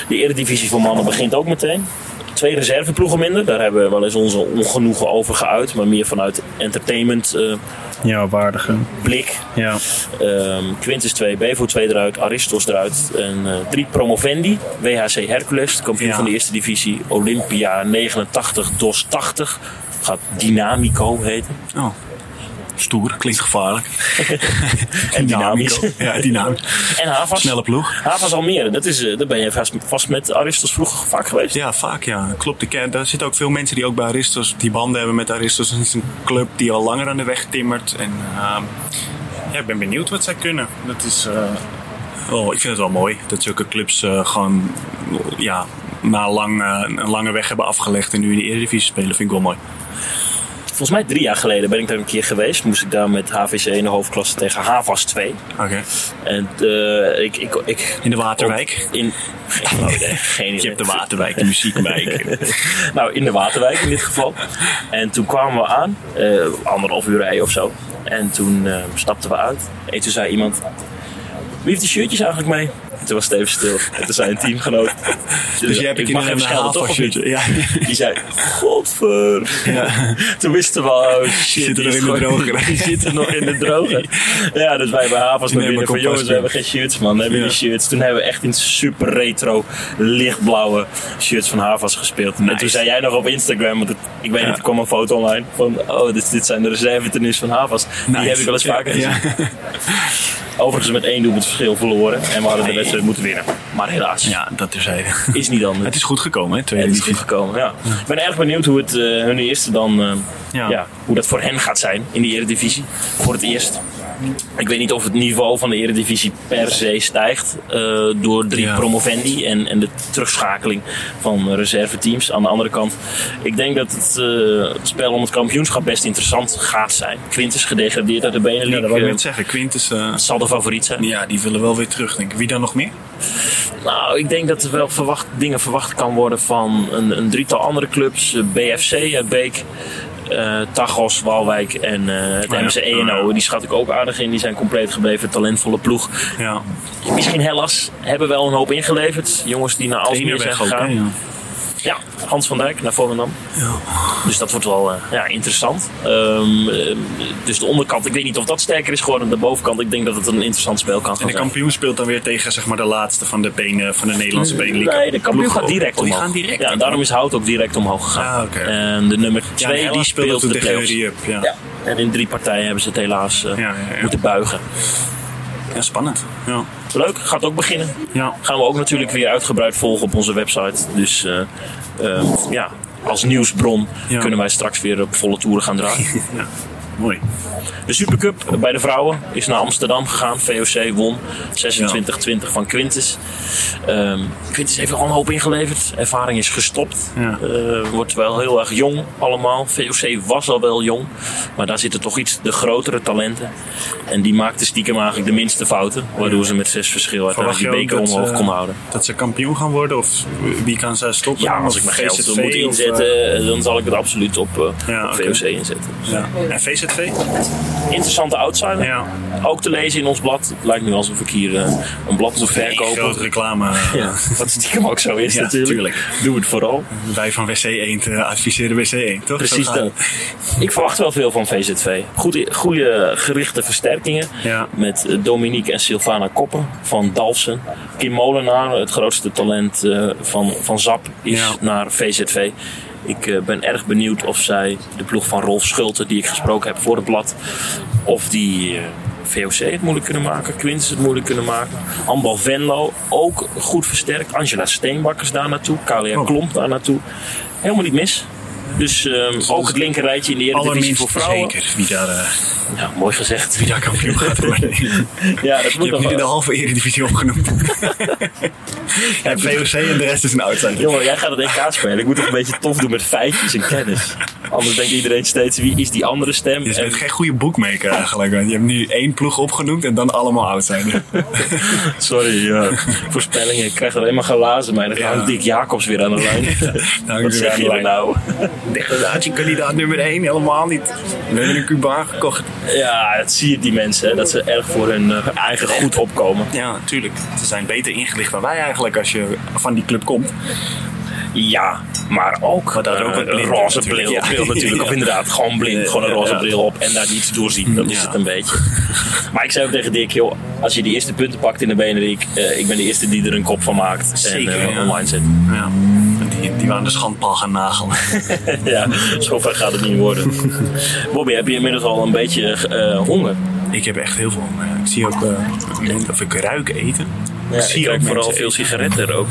A: De Eredivisie voor mannen begint ook meteen. Twee reserveploegen minder. Daar hebben we wel eens onze ongenoegen over geuit. Maar meer vanuit entertainment eh,
B: ja, waardige.
A: blik.
B: Ja.
A: Ehm Quintus 2, Bevo 2 eruit, Aristos eruit. En eh, drie promovendi. WHC Hercules, kampioen
B: Ja.
A: van de eerste divisie. Olympia 89, DOS 80. Gaat Dynamico heten.
B: Oh. Stoer, klinkt gevaarlijk.
A: En dynamisch.
B: Ja, dynamisch.
A: En Havas.
B: Snelle ploeg.
A: Havas Almere, dat is, eh, daar ben je vast, vast met Aristos vroeger vaak geweest.
B: Ja, vaak ja. Klopt. Ik, daar zitten ook veel mensen die ook bij Aristos, die banden hebben met Aristos. Het is een club die al langer aan de weg timmert. En ehm, ja, ik ben benieuwd wat zij kunnen. Dat is, eh, oh, ik vind het wel mooi dat zulke clubs eh, gewoon ja, na lang, een lange weg hebben afgelegd en nu in de Eredivisie spelen. Vind ik wel mooi.
A: Volgens mij drie jaar geleden ben ik daar een keer geweest. Moest ik daar met HVC in de hoofdklasse tegen Havas 2.
B: Oké.
A: En eh, ik, ik, ik,
B: In de Waterwijk.
A: In, geen. Geen idee.
B: Je hebt de Waterwijk, de muziekwijk.
A: nou, in de Waterwijk in dit geval. En toen kwamen we aan, eh, anderhalf uur rijden of zo. En toen eh, stapten we uit. En toen zei iemand: Wie heeft die shirtjes eigenlijk mee? Toen was het even stil. En toen zei een teamgenoot.
B: Dus jij hebt
A: ik mag
B: een
A: schelden, toch?
B: Ja.
A: Die zei, godver. Toen wisten we, oh shit.
B: zitten
A: die
B: nog in de droger.
A: Die zitten nog in de droger. Ja, dus wij bij Havas naar
B: Nee,
A: binnen van, jongens, we hebben geen shirts, man. We hebben
B: Ja.
A: die shirts. Toen hebben we echt in super retro, lichtblauwe shirts van Havas gespeeld. En toen zei jij nog op Instagram, want het- ik weet niet, er kwam een foto online van, oh, dit, dit zijn de reservetenues van Havas. Die heb ik wel eens vaker gezien.
B: Ja.
A: Overigens met één doelpunt verschil verloren. En we hadden de wedstrijd moeten winnen. Maar helaas,
B: ja, dat terzijde.
A: is niet anders.
B: Het is goed gekomen, hè? Tweede
A: Het is goed gekomen, ja. Ik ben erg benieuwd hoe het eh, hun eerste dan, eh,
B: Ja.
A: ja. hoe dat voor hen gaat zijn in de Eredivisie. Voor het eerst. Ik weet niet of het niveau van de Eredivisie per se stijgt eh, door drie
B: Ja.
A: promovendi en, en de terugschakeling van reserveteams. Aan de andere kant, ik denk dat het, het spel om het kampioenschap best interessant gaat zijn. Quintus gedegradeerd uit de
B: Ja,
A: Benelux.
B: dat wou ik net zeggen. Quintus,
A: zal de favoriet zijn.
B: ja, die willen wel weer terug, denk ik. Wie dan nog meer?
A: Nou, ik denk dat er wel verwacht, dingen verwacht kan worden van een, een drietal andere clubs. Eh, BFC uit Beek, eh Tagos, Walwijk en eh het
B: Oh ja.
A: ENO. Die schat ik ook aardig in. Die zijn compleet gebleven. Talentvolle ploeg.
B: Ja,
A: Misschien Hellas hebben wel een hoop ingeleverd. Jongens die naar Alsmeer zijn
B: Trainerweg ook, hè?
A: gegaan.
B: Ja.
A: Ja, Hans van Dijk naar Volendam. Dus dat wordt wel eh, ja, interessant. Ehm, eh, dus de onderkant, ik weet niet of dat sterker is geworden dan de bovenkant. Ik denk dat het een interessant spel kan
B: En
A: gaan
B: de
A: zijn.
B: kampioen speelt dan weer tegen zeg maar, de laatste van de, benen, van de Nederlandse benenliga.
A: Nee, de kampioen gaat direct
B: Oh, die
A: omhoog.
B: gaan direct.
A: Ja, daarom is Hout ook direct omhoog gegaan.
B: Ah.
A: En de nummer
B: Ja,
A: 2
B: nee,
A: die speelt de
B: tegen. Hurry. Ja.
A: Ja. En in drie partijen hebben ze het helaas eh,
B: Ja, ja, ja.
A: moeten buigen.
B: Ja, spannend. Ja.
A: Leuk, gaat ook beginnen.
B: Ja.
A: Gaan we ook natuurlijk weer uitgebreid volgen op onze website. Dus eh, eh, ja, als nieuwsbron
B: Ja.
A: kunnen wij straks weer op volle toeren gaan draaien.
B: ja. Mooi.
A: De Supercup bij de vrouwen is naar Amsterdam gegaan. VOC won 26-20 van Quintus. Ehm Quintus heeft al een hoop ingeleverd. Ervaring is gestopt.
B: Ja.
A: Eh, wordt wel heel erg jong allemaal. VOC was al wel jong. Maar daar zitten toch iets de grotere talenten. En die maakten stiekem eigenlijk de minste fouten. Waardoor ze met zes verschil uiteindelijk die
B: je
A: beker omhoog
B: ze-
A: konden houden.
B: Dat ze kampioen gaan worden? Of wie kan ze stoppen?
A: Ja, als ik mijn geld moet
B: of,
A: inzetten, eh, dan zal ik het absoluut op, eh,
B: Ja,
A: op
B: oké.
A: VOC inzetten.
B: ja. En VZV?
A: Interessante outsider.
B: Ja.
A: Ook te lezen in ons blad. Het lijkt nu alsof ik hier eh, een blad moet verkopen.
B: Grote reclame.
A: Ja, wat stiekem ook zo is
B: Ja,
A: natuurlijk.
B: tuurlijk.
A: Doe het vooral.
B: Wij van WC Eend eh, adviseren WC Eend, toch?
A: Precies dat. Ik verwacht wel veel van VZV. Goede, goede gerichte versterkingen.
B: Ja.
A: Met eh, Dominique en Sylvana Koppen van Dalsen. Kim Molenaar, het grootste talent eh, van, van ZAP, is naar VZV. Ik eh, ben erg benieuwd of zij de ploeg van Rolf Schulte, die ik gesproken heb voor het blad, of die eh, VOC het moeilijk kunnen maken, Quintus het moeilijk kunnen maken. Handbal Venlo ook goed versterkt. Angela Steenbakkers daar naartoe, Kalia
B: Oh.
A: Klomp daar naartoe. Helemaal niet mis. Dus ehm, ook het linkerrijtje in de Eredivisie voor vrouwen.
B: zeker wie daar, eh,
A: Ja, mooi gezegd.
B: wie daar kampioen gaat worden.
A: Ja, dat
B: Je
A: moet
B: hebt
A: nog
B: nu de halve Eredivisie opgenoemd. ja, VOC en de rest is een outsider.
A: Jongen, jij gaat het EK spelen. Ik moet toch een beetje tof doen met feitjes en kennis. Anders denkt iedereen steeds, wie is die andere stem?
B: Je
A: En-
B: bent geen goede boekmaker eigenlijk. Want je hebt nu één ploeg opgenoemd en dan allemaal outsiders.
A: Sorry, ja. voorspellingen. Ik krijg alleen maar glazen. Maar dan
B: Ja.
A: hangt Dick Jacobs weer aan de lijn. Wat zeg je er nou?
B: Degradatiekandidaat nummer 1, helemaal niet. We hebben een Cubaan gekocht.
A: Ja, dat zie je die mensen. Dat ze erg voor hun eh, eigen goed opkomen.
B: Ja, natuurlijk. Ze zijn beter ingelicht dan wij eigenlijk als je van die club komt.
A: Ja, maar ook,
B: Maar dat
A: eh,
B: ook een blind
A: roze
B: natuurlijk,
A: bril,
B: ja.
A: bril natuurlijk. Of inderdaad, gewoon blind. Gewoon een roze
B: Ja.
A: bril op en daar niets doorzien. Dat is het een beetje. Maar ik zei ook tegen Dick, joh, als je die eerste punten pakt in de Benelink, eh ik ben de eerste die er een kop van maakt
B: Zeker,
A: en
B: ja.
A: online zet.
B: Die, die waren de schandpaal gaan nagelen.
A: ja, zover gaat het niet worden. Bobby, heb je inmiddels al een beetje eh, honger?
B: Ik heb echt heel veel. honger. Ik zie ook mensen- of ik ruik eten.
A: Ja, ik
B: zie ook
A: vooral veel sigaretten er ook.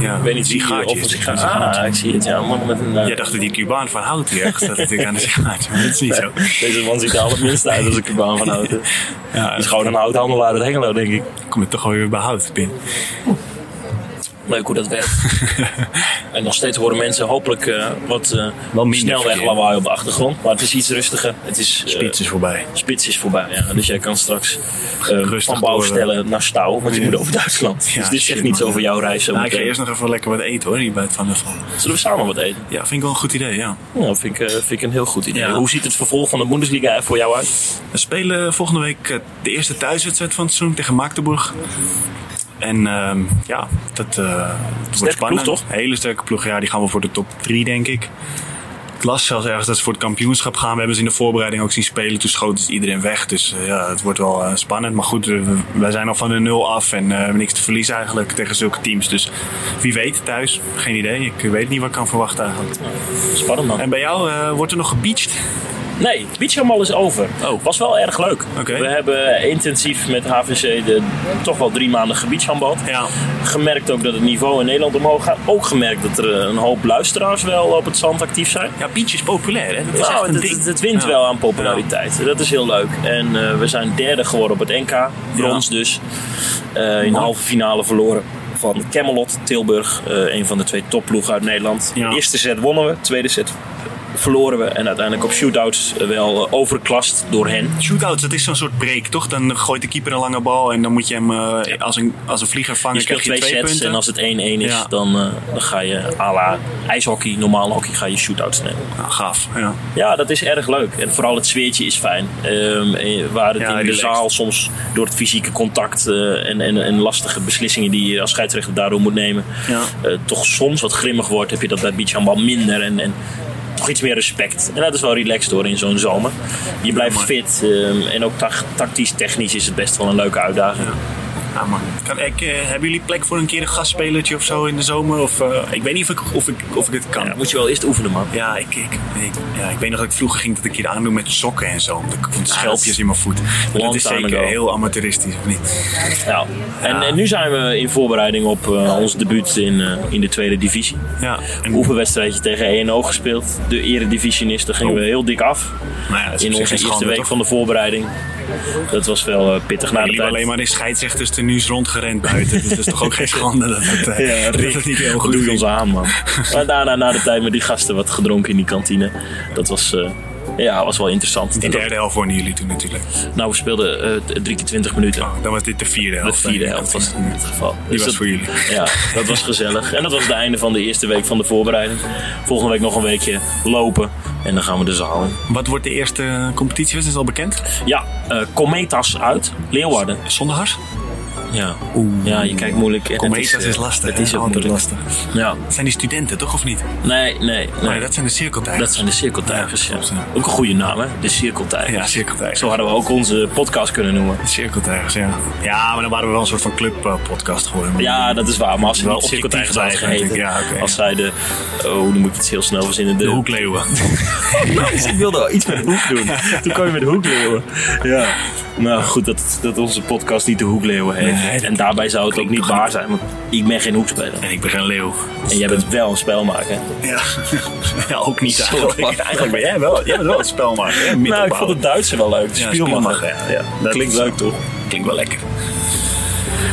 B: Ja,
A: Ik weet niet wie of een sigaar. Ah, ik zie het. Ja, man met een... eh,
B: Jij dacht dat die Cubaan van hout hier echt zat ik aan de sigaartje. Maar dat is niet zo.
A: Deze man ziet er allerminst uit als een baan van houten.
B: Ja,
A: Het is gewoon een houthandelaar uit Hengelo, denk ik.
B: kom je toch wel weer bij hout binnen.
A: Leuk hoe dat werkt. en nog steeds horen mensen hopelijk eh, wat eh
B: Wel minder
A: snelweg
B: verkeer.
A: lawaai op de achtergrond. Maar het is iets rustiger. Het is, eh,
B: Spits is voorbij.
A: spits is voorbij. Ja. Dus jij kan straks van bouw
B: door, eh.
A: stellen naar Stouw. Want je moet over Duitsland.
B: Ja,
A: dus dit zegt niets over jouw reis
B: Nou, ik ga eerst nog even lekker wat eten hoor, hier bij het Van der.
A: Zullen we samen wat eten?
B: Ja, vind ik wel een goed idee, ja.
A: Ja, dat vind ik, vind ik een heel goed idee.
B: Ja.
A: Hoe ziet het vervolg van de Bundesliga voor jou uit?
B: We spelen volgende week de eerste thuiswedstrijd van het seizoen tegen Magdeburg. En ehm, ja, dat eh, het wordt spannend.
A: ploeg, toch?
B: Hele sterke ploeg. Ja, die gaan we voor de top 3, denk ik. Ik las zelfs ergens dat ze voor het kampioenschap gaan. We hebben ze in de voorbereiding ook zien spelen. Toen schoot dus iedereen weg. Dus eh, ja, het wordt wel eh, spannend. Maar goed, wij zijn al van de nul af. En we hebben niks te verliezen eigenlijk tegen zulke teams. Dus wie weet thuis. Geen idee. Ik weet niet wat ik kan verwachten eigenlijk.
A: Spannend man.
B: En bij jou wordt er nog gebeached?
A: Nee, beachhandbal is over.
B: Oh.
A: Was wel erg leuk. We hebben intensief met HVC de, toch wel drie maanden gebeachhandbald.
B: Ja.
A: Gemerkt ook dat het niveau in Nederland omhoog gaat. Ook gemerkt dat er een hoop luisteraars wel op het zand actief zijn.
B: Ja, beach is populair hè? Dat is echt
A: Nou,
B: een
A: het,
B: ding.
A: het, het wint
B: Ja.
A: wel aan populariteit. Dat is heel leuk. En eh, we zijn derde geworden op het NK. Brons dus. Eh, in de halve finale verloren van Camelot, Tilburg. eh, een van de twee topploegen uit Nederland. De eerste set wonnen we. De tweede set verloren we. En uiteindelijk op shootouts eh, wel eh, overklast door hen.
B: Shootouts, dat is zo'n soort break, toch? Dan gooit de keeper een lange bal en dan moet je hem eh, als, een, als een vlieger vangen.
A: Je speelt twee
B: je twee
A: sets
B: punten.
A: en als het 1-1 is,
B: Ja.
A: dan, dan ga je à la ijshockey, normaal hockey, ga je shootouts nemen.
B: Nou, gaaf, ja.
A: Ja, dat is erg leuk. En vooral het sweertje is fijn. Ehm, eh, waar het
B: Ja,
A: in de
B: relaxed.
A: zaal soms door het fysieke contact en, en, en lastige beslissingen die je als scheidsrechter daardoor moet nemen,
B: Ja.
A: toch soms wat grimmig wordt, heb je dat bij beachhandbal minder. En, en toch iets meer respect. En dat is wel relaxed hoor in zo'n zomer. Je blijft fit ehm, en ook tac- tactisch, technisch is het best wel een leuke uitdaging.
B: Man. Kan ik, eh, hebben jullie plek voor een keer een gastspelertje of zo in de zomer? Of, eh, ik weet niet of ik, of ik, of ik het kan.
A: Ja, moet je wel eerst oefenen man.
B: Ja, ik, ik, ik, ja, ik weet nog dat ik vroeger ging dat een keer aandoen met sokken en zo. Ik vond schelpjes in mijn voet. Maar dat is zeker heel amateuristisch, of niet?
A: Ja. En, en nu zijn we in voorbereiding op eh, ons debuut in, in de tweede divisie.
B: Ja, en,
A: oefenwedstrijdje tegen ENO gespeeld. De eredivisionist, daar gingen we heel dik af.
B: nou ja,
A: In onze eerste week
B: toch?
A: van de voorbereiding. Dat was wel eh, pittig na de tijd.
B: alleen maar in scheidsrechters tenues rondgerend buiten. Dus dat is toch ook geen schande dat het, eh,
A: Ja,
B: dat het niet heel goed
A: ons aan, man. maar daarna, na de tijd met die gasten, wat gedronken in die kantine. Dat was, eh, ja, was wel interessant.
B: Die derde helft wonnen jullie toen natuurlijk.
A: Nou, we speelden t- drie keer twintig minuten.
B: Oh, dan was dit de vierde
A: De
B: helft.
A: vierde helft was in dit geval.
B: Die
A: Dus
B: was
A: dat-
B: voor jullie.
A: Ja, dat was gezellig. En dat was het einde van de eerste week van de voorbereiding. Volgende week nog een weekje lopen. En dan gaan we de zaal in.
B: Wat wordt de eerste competitie? Is het al bekend?
A: Ja, eh Cometas uit. Leeuwarden.
B: Zonder hars?
A: Ja. ja, je kijkt moeilijk. En
B: Cometas
A: eh,
B: is lastig.
A: Het is ook moeilijk.
B: lastig.
A: Ja.
B: Dat zijn die studenten, toch of niet?
A: Nee, nee, nee.
B: Nee, dat zijn de cirkeltijgers.
A: Dat zijn de cirkeltijgers.
B: Ja,
A: Ja. Ook een goede naam, hè? De cirkeltijgers.
B: Ja, cirkeltijgers.
A: Zo hadden we ook onze podcast kunnen noemen.
B: Cirkeltijgers, ja. Ja, maar dan waren we wel een soort van clubpodcast geworden.
A: Ja, dat is waar. Maar als ze
B: Wel
A: niet cirkeltijgers hadden geheten.
B: Ja, oké,
A: als zij de... Oh, dan moet ik het heel snel verzinnen. De,
B: De hoekleeuwen.
A: Nice, ik wilde wel iets met hoek doen. Toen kwam je met hoekleeuwen. Ja. Nou goed, dat, dat onze podcast niet de hoekleeuwen heeft.
B: Nee,
A: en daarbij zou het ook niet waar zijn. Want ik ben geen hoekspeler.
B: En ik ben geen leeuw.
A: En jij bent wel een spelmaker.
B: Ja, ja ook niet eigenlijk. Eigenlijk ben jij wel, jij bent wel het spelmaker. hè?
A: Nou, ik vond het Duitse wel leuk.
B: Ja,
A: Spielmacher.
B: Ja. Ja, dat
A: Klinkt leuk toch?
B: Klinkt wel lekker.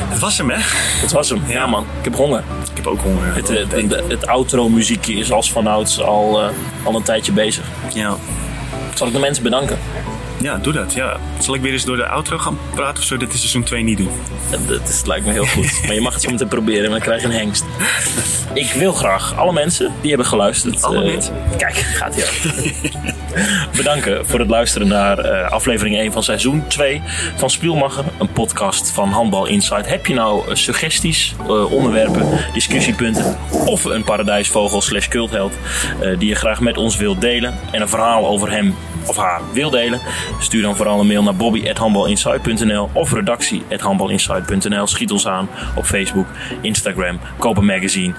B: Het was hem, hè?
A: Dat was hem. Ja, man, ik heb honger.
B: Ik heb ook honger.
A: Het, het, het, het outro muziekje is als vanouds al, eh, al een tijdje bezig.
B: Ja.
A: Zal ik de mensen bedanken?
B: Ja, doe dat. Ja. Zal ik weer eens door de outro gaan praten of zo? Dit is seizoen 2 niet doen.
A: Dat, dat, is- lijkt me heel goed. Maar je mag het zo meteen proberen en dan krijg je een hengst. Ik wil graag alle mensen die hebben geluisterd.
B: Alle
A: eh,
B: mensen?
A: Kijk, gaat hij Bedanken voor het luisteren naar eh, aflevering 1 van seizoen 2 van Spielmacher. Een podcast van Handbal Insight. Heb je nou eh, suggesties, eh, onderwerpen, discussiepunten of een paradijsvogel slash cultheld eh, die je graag met ons wilt delen en een verhaal over hem of haar wil delen, stuur dan vooral een mail naar bobby.handbalinsight.nl of redactie.handbalinsight.nl. Schiet ons aan op Facebook, Instagram, koop een magazine,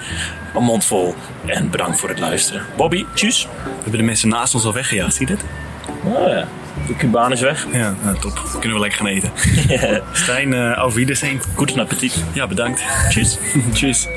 A: een mond vol en bedankt voor het luisteren. Bobby, tjus.
B: We hebben de mensen naast ons al weggejaagd, zie je dit?
A: Oh ja, de Cubaan is weg.
B: Ja, nou, top. Kunnen we lekker gaan eten. Stijn, uh, auf Wiedersehen.
A: Goed appetit.
B: Ja, bedankt.
A: Tjus.
B: Tjus.